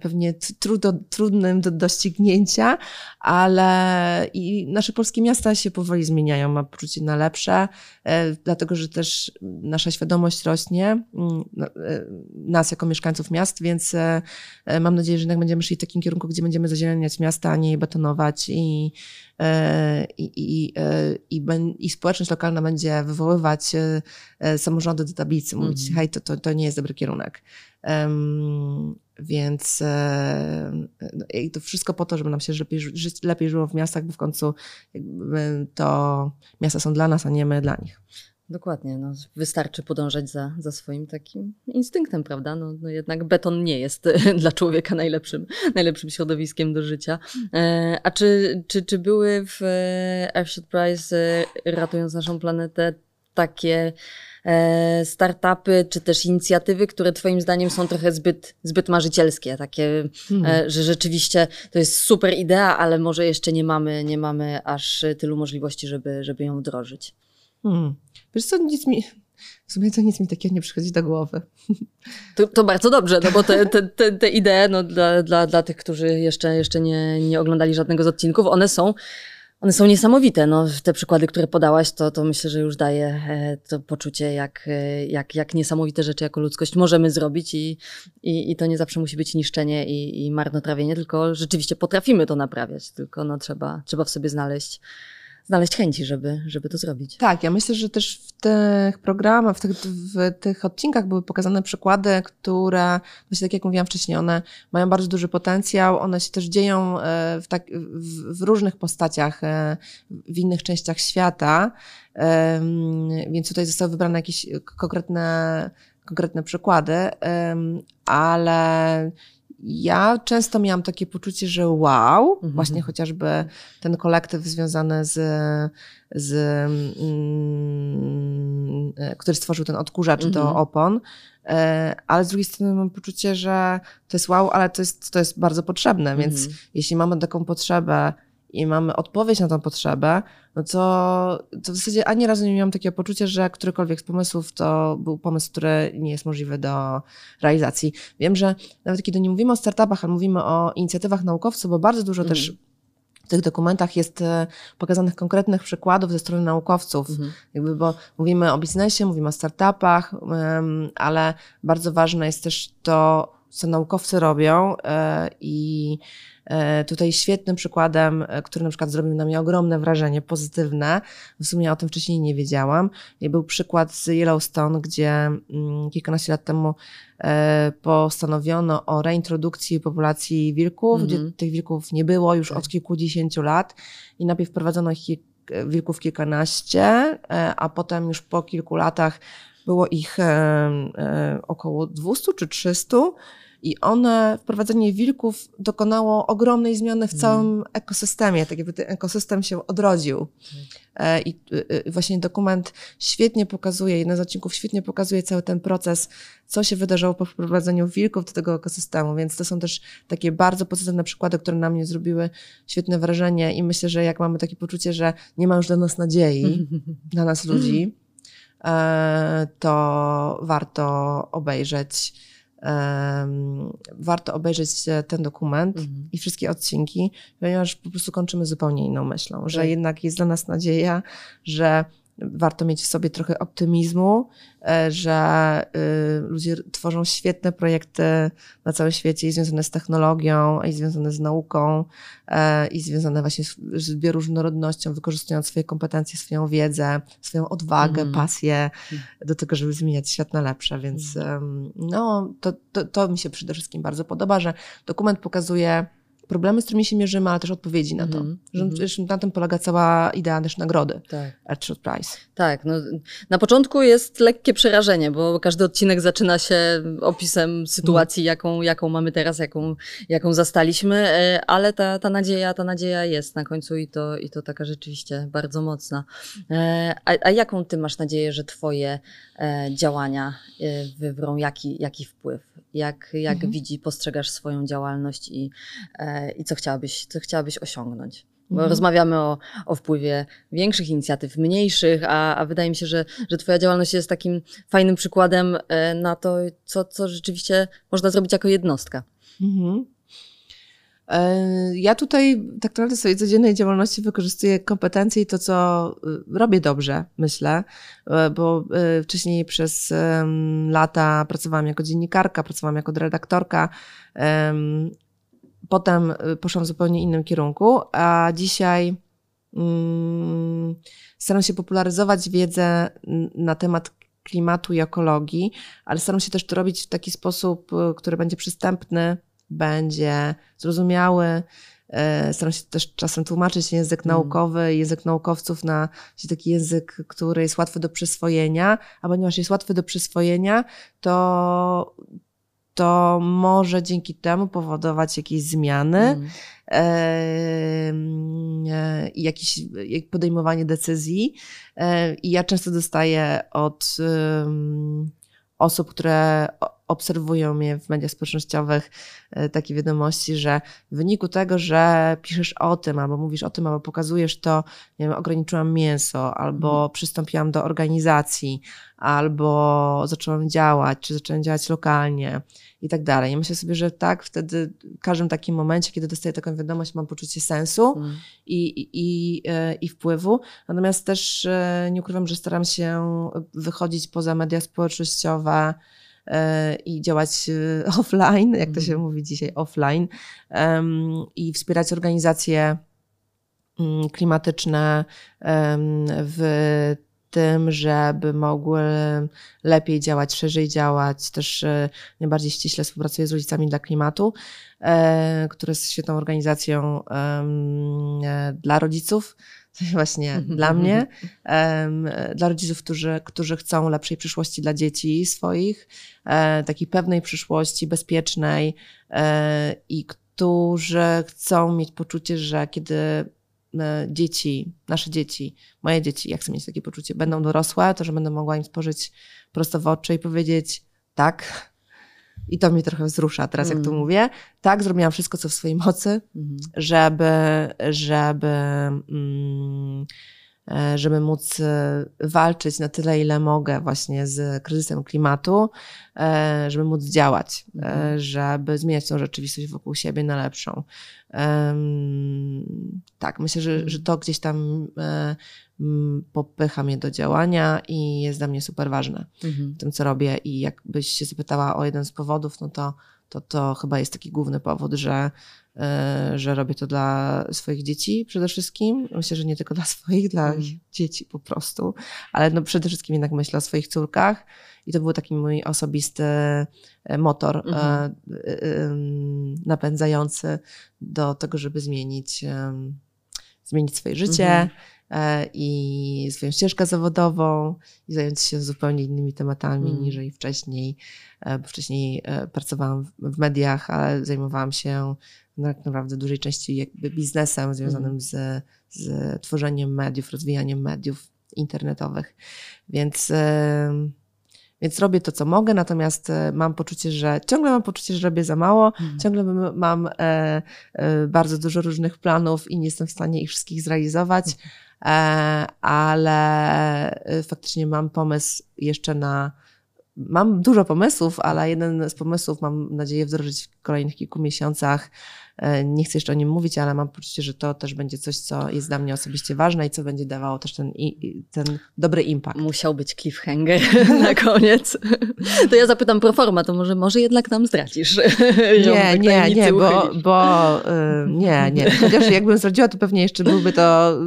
pewnie trudno, trudnym do doścignięcia, ale i nasze polskie miasta się powoli zmieniają, mam poczucie na lepsze, e, dlatego że też nasza świadomość rośnie, mm, no, e, nas jako mieszkańców miast, więc e, e, mam nadzieję, że jednak będziemy szli w takim kierunku, gdzie będziemy zazieleniać miasta, a nie je betonować i, e, i, i, i, i, społeczność lokalna będzie wywoływać samorządy do tablicy, mówić, mm hej, to, to, to nie jest dobry kierunek. Um, więc e, no, i to wszystko po to, żeby nam się lepiej, lepiej żyło w miastach, bo w końcu to miasta są dla nas, a nie my dla nich. Dokładnie, no, wystarczy podążać za, za swoim takim instynktem, prawda? No, no jednak beton nie jest dla człowieka najlepszym, najlepszym środowiskiem do życia. E, a czy, czy, czy były w Earthshot Prize, ratując naszą planetę, takie E, startupy, czy też inicjatywy, które Twoim zdaniem są trochę zbyt, zbyt marzycielskie, takie, hmm. że rzeczywiście to jest super idea, ale może jeszcze nie mamy, nie mamy aż tylu możliwości, żeby, żeby ją wdrożyć. Hmm. Wiesz co, nic mi, w sumie to nic mi takiego nie przychodzi do głowy. To, to bardzo dobrze, no bo te, te, te, te idee no, dla, dla, dla tych, którzy jeszcze, jeszcze nie, nie oglądali żadnego z odcinków, one są one są niesamowite. No, te przykłady, które podałaś, to, to myślę, że już daje e, to poczucie, jak, e, jak, jak niesamowite rzeczy jako ludzkość możemy zrobić i, i, i to nie zawsze musi być niszczenie i, i marnotrawienie, tylko rzeczywiście potrafimy to naprawiać, tylko no, trzeba, trzeba w sobie znaleźć znaleźć chęci, żeby, żeby to zrobić. Tak, ja myślę, że też w tych programach, w tych, w tych odcinkach były pokazane przykłady, które, właśnie tak jak mówiłam wcześniej, one mają bardzo duży potencjał, one się też dzieją e, w, tak, w, w różnych postaciach, e, w innych częściach świata, więc tutaj zostały wybrane jakieś konkretne, konkretne przykłady, ale ja często miałam takie poczucie, że wow, mhm. właśnie chociażby ten kolektyw związany z, z mm, który stworzył ten odkurzacz mhm. do opon, e, ale z drugiej strony mam poczucie, że to jest wow, ale to jest, to jest bardzo potrzebne, mhm. więc jeśli mamy taką potrzebę i mamy odpowiedź na tę potrzebę, no to, to w zasadzie ani razu nie miałam takiego poczucia, że którykolwiek z pomysłów to był pomysł, który nie jest możliwy do realizacji. Wiem, że nawet kiedy nie mówimy o startupach, ale mówimy o inicjatywach naukowców, bo bardzo dużo mm. też w tych dokumentach jest e, pokazanych konkretnych przykładów ze strony naukowców, mhm. jakby, bo mówimy o biznesie, mówimy o startupach, ale bardzo ważne jest też to, co naukowcy robią e, i E, tutaj świetnym przykładem, e, który na przykład zrobił na mnie ogromne wrażenie, pozytywne, w sumie o tym wcześniej nie wiedziałam, był przykład z Yellowstone, gdzie mm, kilkanaście lat temu postanowiono o reintrodukcji populacji wilków, gdzie mhm. tych wilków nie było już tak. od kilkudziesięciu lat i najpierw wprowadzono ich wilków kilkanaście, a potem już po kilku latach było ich około 200 czy 300 i one, wprowadzenie wilków dokonało ogromnej zmiany w całym mm. ekosystemie, tak jakby ten ekosystem się odrodził. Mm. I y, y, właśnie dokument świetnie pokazuje, jeden z odcinków świetnie pokazuje cały ten proces, co się wydarzyło po wprowadzeniu wilków do tego ekosystemu, więc to są też takie bardzo pozytywne przykłady, które na mnie zrobiły świetne wrażenie i myślę, że jak mamy takie poczucie, że nie ma już dla nas nadziei, dla nas ludzi, e, to warto obejrzeć warto obejrzeć ten dokument mhm. i wszystkie odcinki, ponieważ po prostu kończymy zupełnie inną myślą, że tak. jednak jest dla nas nadzieja, że warto mieć w sobie trochę optymizmu, e, że y, ludzie tworzą świetne projekty na całym świecie i związane z technologią, i związane z nauką, e, i związane właśnie z bioróżnorodnością, wykorzystując swoje kompetencje, swoją wiedzę, swoją odwagę, mm. pasję mm. do tego, żeby zmieniać świat na lepsze. Więc mm. no, to, to, to mi się przede wszystkim bardzo podoba, że dokument pokazuje problemy, z którymi się mierzymy, ale też odpowiedzi na to. Mm -hmm. Że, na tym polega cała idea też nagrody tak. Earthshot Prize. Tak, no, na początku jest lekkie przerażenie, bo każdy odcinek zaczyna się opisem sytuacji, mm. jaką, jaką mamy teraz, jaką, jaką zastaliśmy, e, ale ta, ta nadzieja, ta nadzieja jest na końcu i to, i to taka rzeczywiście bardzo mocna. E, a, a jaką ty masz nadzieję, że twoje e, działania wywrą jaki, jaki wpływ? Jak, jak mhm. widzi, postrzegasz swoją działalność i, i co, chciałabyś, co chciałabyś osiągnąć? Bo mhm. rozmawiamy o, o wpływie większych inicjatyw, mniejszych, a, a wydaje mi się, że, że Twoja działalność jest takim fajnym przykładem e, na to, co, co rzeczywiście można zrobić jako jednostka. Mhm. E, ja tutaj tak naprawdę w swojej codziennej działalności wykorzystuję kompetencje i to, co robię dobrze, myślę, e, bo wcześniej przez lata pracowałam jako dziennikarka, pracowałam jako redaktorka. Potem y, poszłam w zupełnie innym kierunku, a dzisiaj mm, staram się popularyzować wiedzę na temat klimatu i ekologii, ale staram się też to robić w taki sposób, który będzie przystępny będzie zrozumiały. E, staram się też czasem tłumaczyć język mm. naukowy, język naukowców na taki język, który jest łatwy do przyswojenia, a ponieważ jest łatwy do przyswojenia, to, to może dzięki temu powodować jakieś zmiany mm. e, i jakieś podejmowanie decyzji. E, I ja często dostaję od osób, które obserwują mnie w mediach społecznościowych e, takie wiadomości, że w wyniku tego, że piszesz o tym, albo mówisz o tym, albo pokazujesz to, nie wiem, ograniczyłam mięso, albo mhm. przystąpiłam do organizacji, albo zaczęłam działać, czy zaczęłam działać lokalnie i tak dalej. I myślę sobie, że tak, wtedy w każdym takim momencie, kiedy dostaję taką wiadomość, mam poczucie sensu mm. i, i, i, e, wpływu. Natomiast też e, nie ukrywam, że staram się wychodzić poza media społecznościowe, i działać offline, jak to się mm. mówi dzisiaj, offline, i wspierać organizacje mm, klimatyczne w tym, żeby mogły lepiej działać, szerzej działać. Też e, najbardziej ściśle współpracuję z rodzicami dla klimatu, e, które jest świetną organizacją e, dla rodziców. Właśnie mhm, dla mhm, mnie, mhm. dla rodziców, którzy, którzy chcą lepszej przyszłości dla dzieci swoich, takiej pewnej przyszłości, bezpiecznej i którzy chcą mieć poczucie, że kiedy E, dzieci, nasze dzieci, moje dzieci, jak chcę mieć takie poczucie, będą dorosłe, to że będę mogła im spojrzeć prosto w oczy i powiedzieć tak. I to mnie trochę wzrusza teraz, mm. jak to mm. mówię. Tak, zrobiłam wszystko, co w swojej mocy, mm. żeby, żeby mm, E, żeby móc e, walczyć na tyle, ile mogę właśnie z kryzysem klimatu, e, żeby móc działać, mhm. żeby zmieniać tą rzeczywistość wokół siebie na lepszą. Tak, myślę, że, że to gdzieś tam popycha mnie do działania i jest dla mnie super ważne mhm. w tym, co robię. I jakbyś się zapytała o jeden z powodów, no to, to, to chyba jest taki główny powód, że E, że robię to dla swoich dzieci przede wszystkim. Myślę, że nie tylko dla swoich, dla mm. dzieci po prostu, ale no przede wszystkim jednak myślę o swoich córkach i to był taki mój osobisty e, motor mm -hmm. napędzający do tego, żeby zmienić, zmienić swoje życie. Mm -hmm i swoją ścieżkę zawodową i zająć się zupełnie innymi tematami mm. niż wcześniej. Bo wcześniej pracowałam w mediach, ale zajmowałam się tak naprawdę dużej części jakby biznesem związanym mm. z, z tworzeniem mediów, rozwijaniem mediów internetowych. Więc, więc robię to, co mogę, natomiast e, mam poczucie, że ciągle mam poczucie, że robię za mało, mm. ciągle mam e, e, bardzo dużo różnych planów i nie jestem w stanie ich wszystkich zrealizować, mm. Ale faktycznie mam pomysł jeszcze na mam dużo pomysłów, ale jeden z pomysłów mam nadzieję wdrożyć w kolejnych kilku miesiącach. E, nie chcę jeszcze o nim mówić, ale mam poczucie, że to też będzie coś, co jest dla mnie osobiście ważne i co będzie dawało też ten, ten dobry impact. Musiał być cliffhanger na koniec. To ja zapytam pro forma, to może, może jednak nam zdradzisz. Nie, nie, nie, bo, bo yy, nie, nie. Chociaż jakbym zdradziła, to pewnie jeszcze byłby to,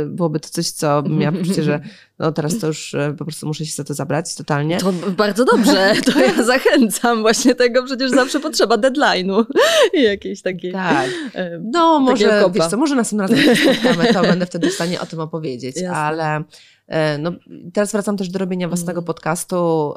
yy, byłoby to coś, co miałam poczucie, że no teraz to już e, po prostu muszę się za to zabrać totalnie. To bardzo dobrze, to ja zachęcam właśnie tego, przecież zawsze potrzeba deadline'u i jakiejś takiej Tak, no może, wiesz co, może następnym razem spotkamy, to będę wtedy w stanie o tym opowiedzieć, Jasne. ale e, no, teraz wracam też do robienia własnego mm. podcastu,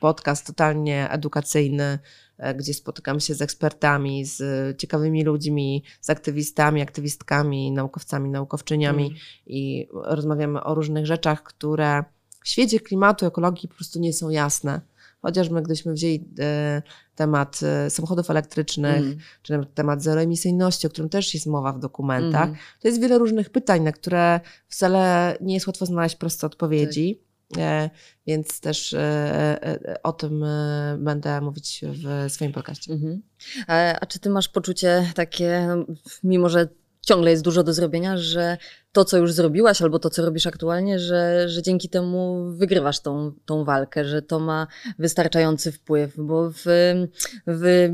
podcast totalnie edukacyjny, E, gdzie spotykam się z ekspertami, z ciekawymi ludźmi, z aktywistami, aktywistkami, naukowcami, naukowczyniami mm. i rozmawiamy o różnych rzeczach, które w świecie klimatu, ekologii po prostu nie są jasne. Chociażby gdybyśmy wzięli e, temat e, samochodów elektrycznych, mm. czy temat zeroemisyjności, o którym też jest mowa w dokumentach, mm. to jest wiele różnych pytań, na które wcale nie jest łatwo znaleźć proste odpowiedzi. Tak. E, więc też o tym będę mówić w swoim podcaście. Mhm. A czy ty masz poczucie takie, mimo że ciągle jest dużo do zrobienia, że to, co już zrobiłaś, albo to, co robisz aktualnie, że, że dzięki temu wygrywasz tą, tą walkę, że to ma wystarczający wpływ, bo w, w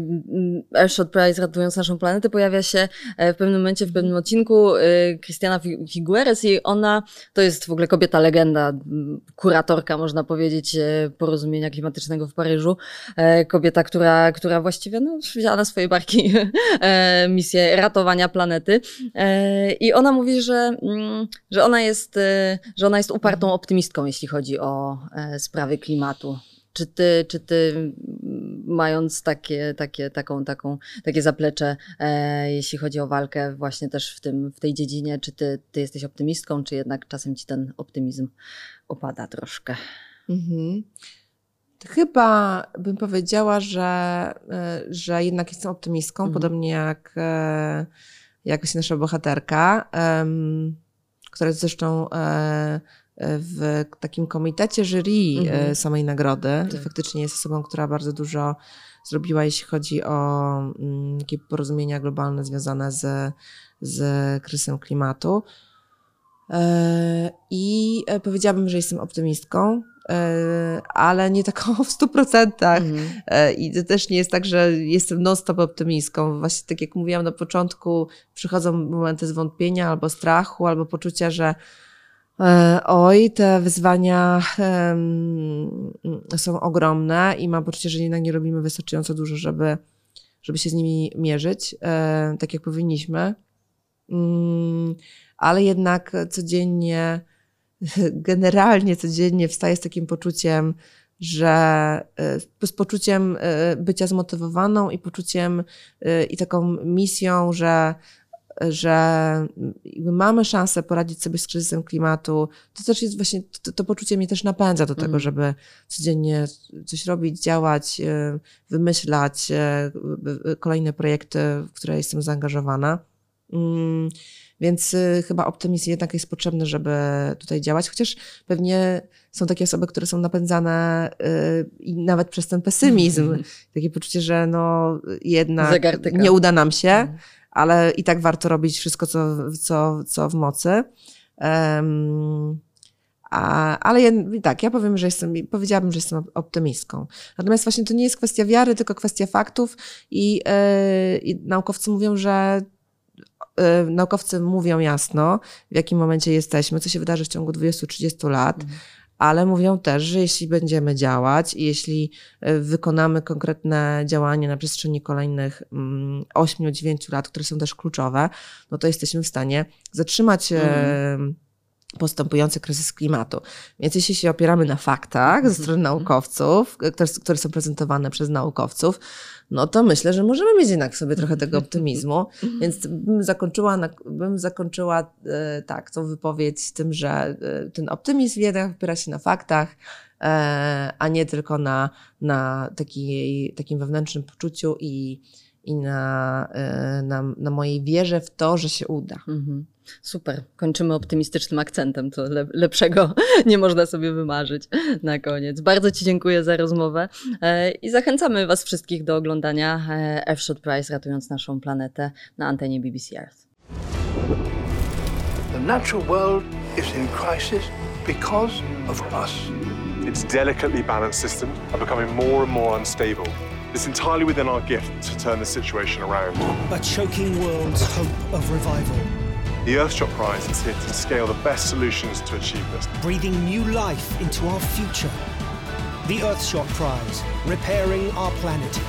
Airshot Prize ratując naszą planetę pojawia się e, w pewnym momencie, w pewnym odcinku Krystiana e, Figueres i ona, to jest w ogóle kobieta legenda, kuratorka można powiedzieć e, porozumienia klimatycznego w Paryżu, kobieta, która, która właściwie no, wzięła na swoje barki misję ratowania planety i ona mówi, że Mm, że ona jest, y, że ona jest upartą optymistką, jeśli chodzi o e, sprawy klimatu. Czy ty, czy ty mm, mając takie, takie, taką, taką, takie zaplecze, e, jeśli chodzi o walkę właśnie też w, tym, w tej dziedzinie, czy ty, ty jesteś optymistką, czy jednak czasem ci ten optymizm opada troszkę? Mhm. Chyba bym powiedziała, że, e, że jednak jestem optymistką, mhm. podobnie jak jakoś nasza bohaterka, um, która jest zresztą e, w takim komitecie jury mhm. samej nagrody. Tak. Faktycznie jest osobą, która bardzo dużo zrobiła, jeśli chodzi o um, takie porozumienia globalne związane z, z kryzysem klimatu. E, I powiedziałabym, że jestem optymistką. E, ale nie taką w stu procentach. Mhm. E, I to też nie jest tak, że jestem non-stop optymistką. Właśnie tak jak mówiłam na początku, przychodzą momenty zwątpienia albo strachu, albo poczucia, że e, oj, te wyzwania są ogromne i mam poczucie, że jednak nie robimy wystarczająco dużo, żeby, żeby się z nimi mierzyć, tak jak powinniśmy. Mm, ale jednak codziennie, generalnie codziennie wstaję z takim poczuciem, że e, z poczuciem e, bycia zmotywowaną i poczuciem e, i taką misją, że, że mamy szansę poradzić sobie z kryzysem klimatu. To też jest właśnie, to, to poczucie mnie też napędza do tego, Mhm. żeby codziennie coś robić, działać, wymyślać kolejne projekty, w które jestem zaangażowana. Mm, Więc y, chyba optymizm jednak jest potrzebny, żeby tutaj działać, chociaż pewnie są takie osoby, które są napędzane y, i nawet przez ten pesymizm, takie poczucie, że no jednak Zegar tyka. nie uda nam się, Mhm. ale i tak warto robić wszystko, co, co, co w mocy. Em, a, ale ja, tak, ja powiem, że jestem, powiedziałabym, że jestem optymistką. Natomiast właśnie to nie jest kwestia wiary, tylko kwestia faktów i, e, i naukowcy mówią, że naukowcy mówią jasno, w jakim momencie jesteśmy, co się wydarzy w ciągu 20-30 lat, Mhm. ale mówią też, że jeśli będziemy działać i jeśli e, wykonamy konkretne działanie na przestrzeni kolejnych mm, 8-9 lat, które są też kluczowe, no to jesteśmy w stanie zatrzymać e, postępujący kryzys klimatu. Więc jeśli się opieramy na faktach ze strony naukowców, które, które są prezentowane przez naukowców, no to myślę, że możemy mieć jednak sobie trochę tego optymizmu. Więc bym zakończyła, bym zakończyła e, tak, tą wypowiedź tym, że e, ten optymizm jednak opiera się na faktach, e, a nie tylko na, na takiej, takim wewnętrznym poczuciu i, i na, na, na mojej wierze w to, że się uda. Mhm. Super. Kończymy optymistycznym akcentem. To le lepszego nie można sobie wymarzyć na koniec. Bardzo Ci dziękuję za rozmowę e, i zachęcamy Was wszystkich do oglądania e, F-Shot Prize ratując naszą planetę na antenie BBC Earth. The natural world is in crisis because of us. Its delicately balanced systems are becoming more and more unstable. It's entirely within our gift to turn the situation around. a choking world's hope of revival, The Earthshot Prize is here to scale the best solutions to achieve this. breathing new life into our future. The Earthshot Prize, repairing our planet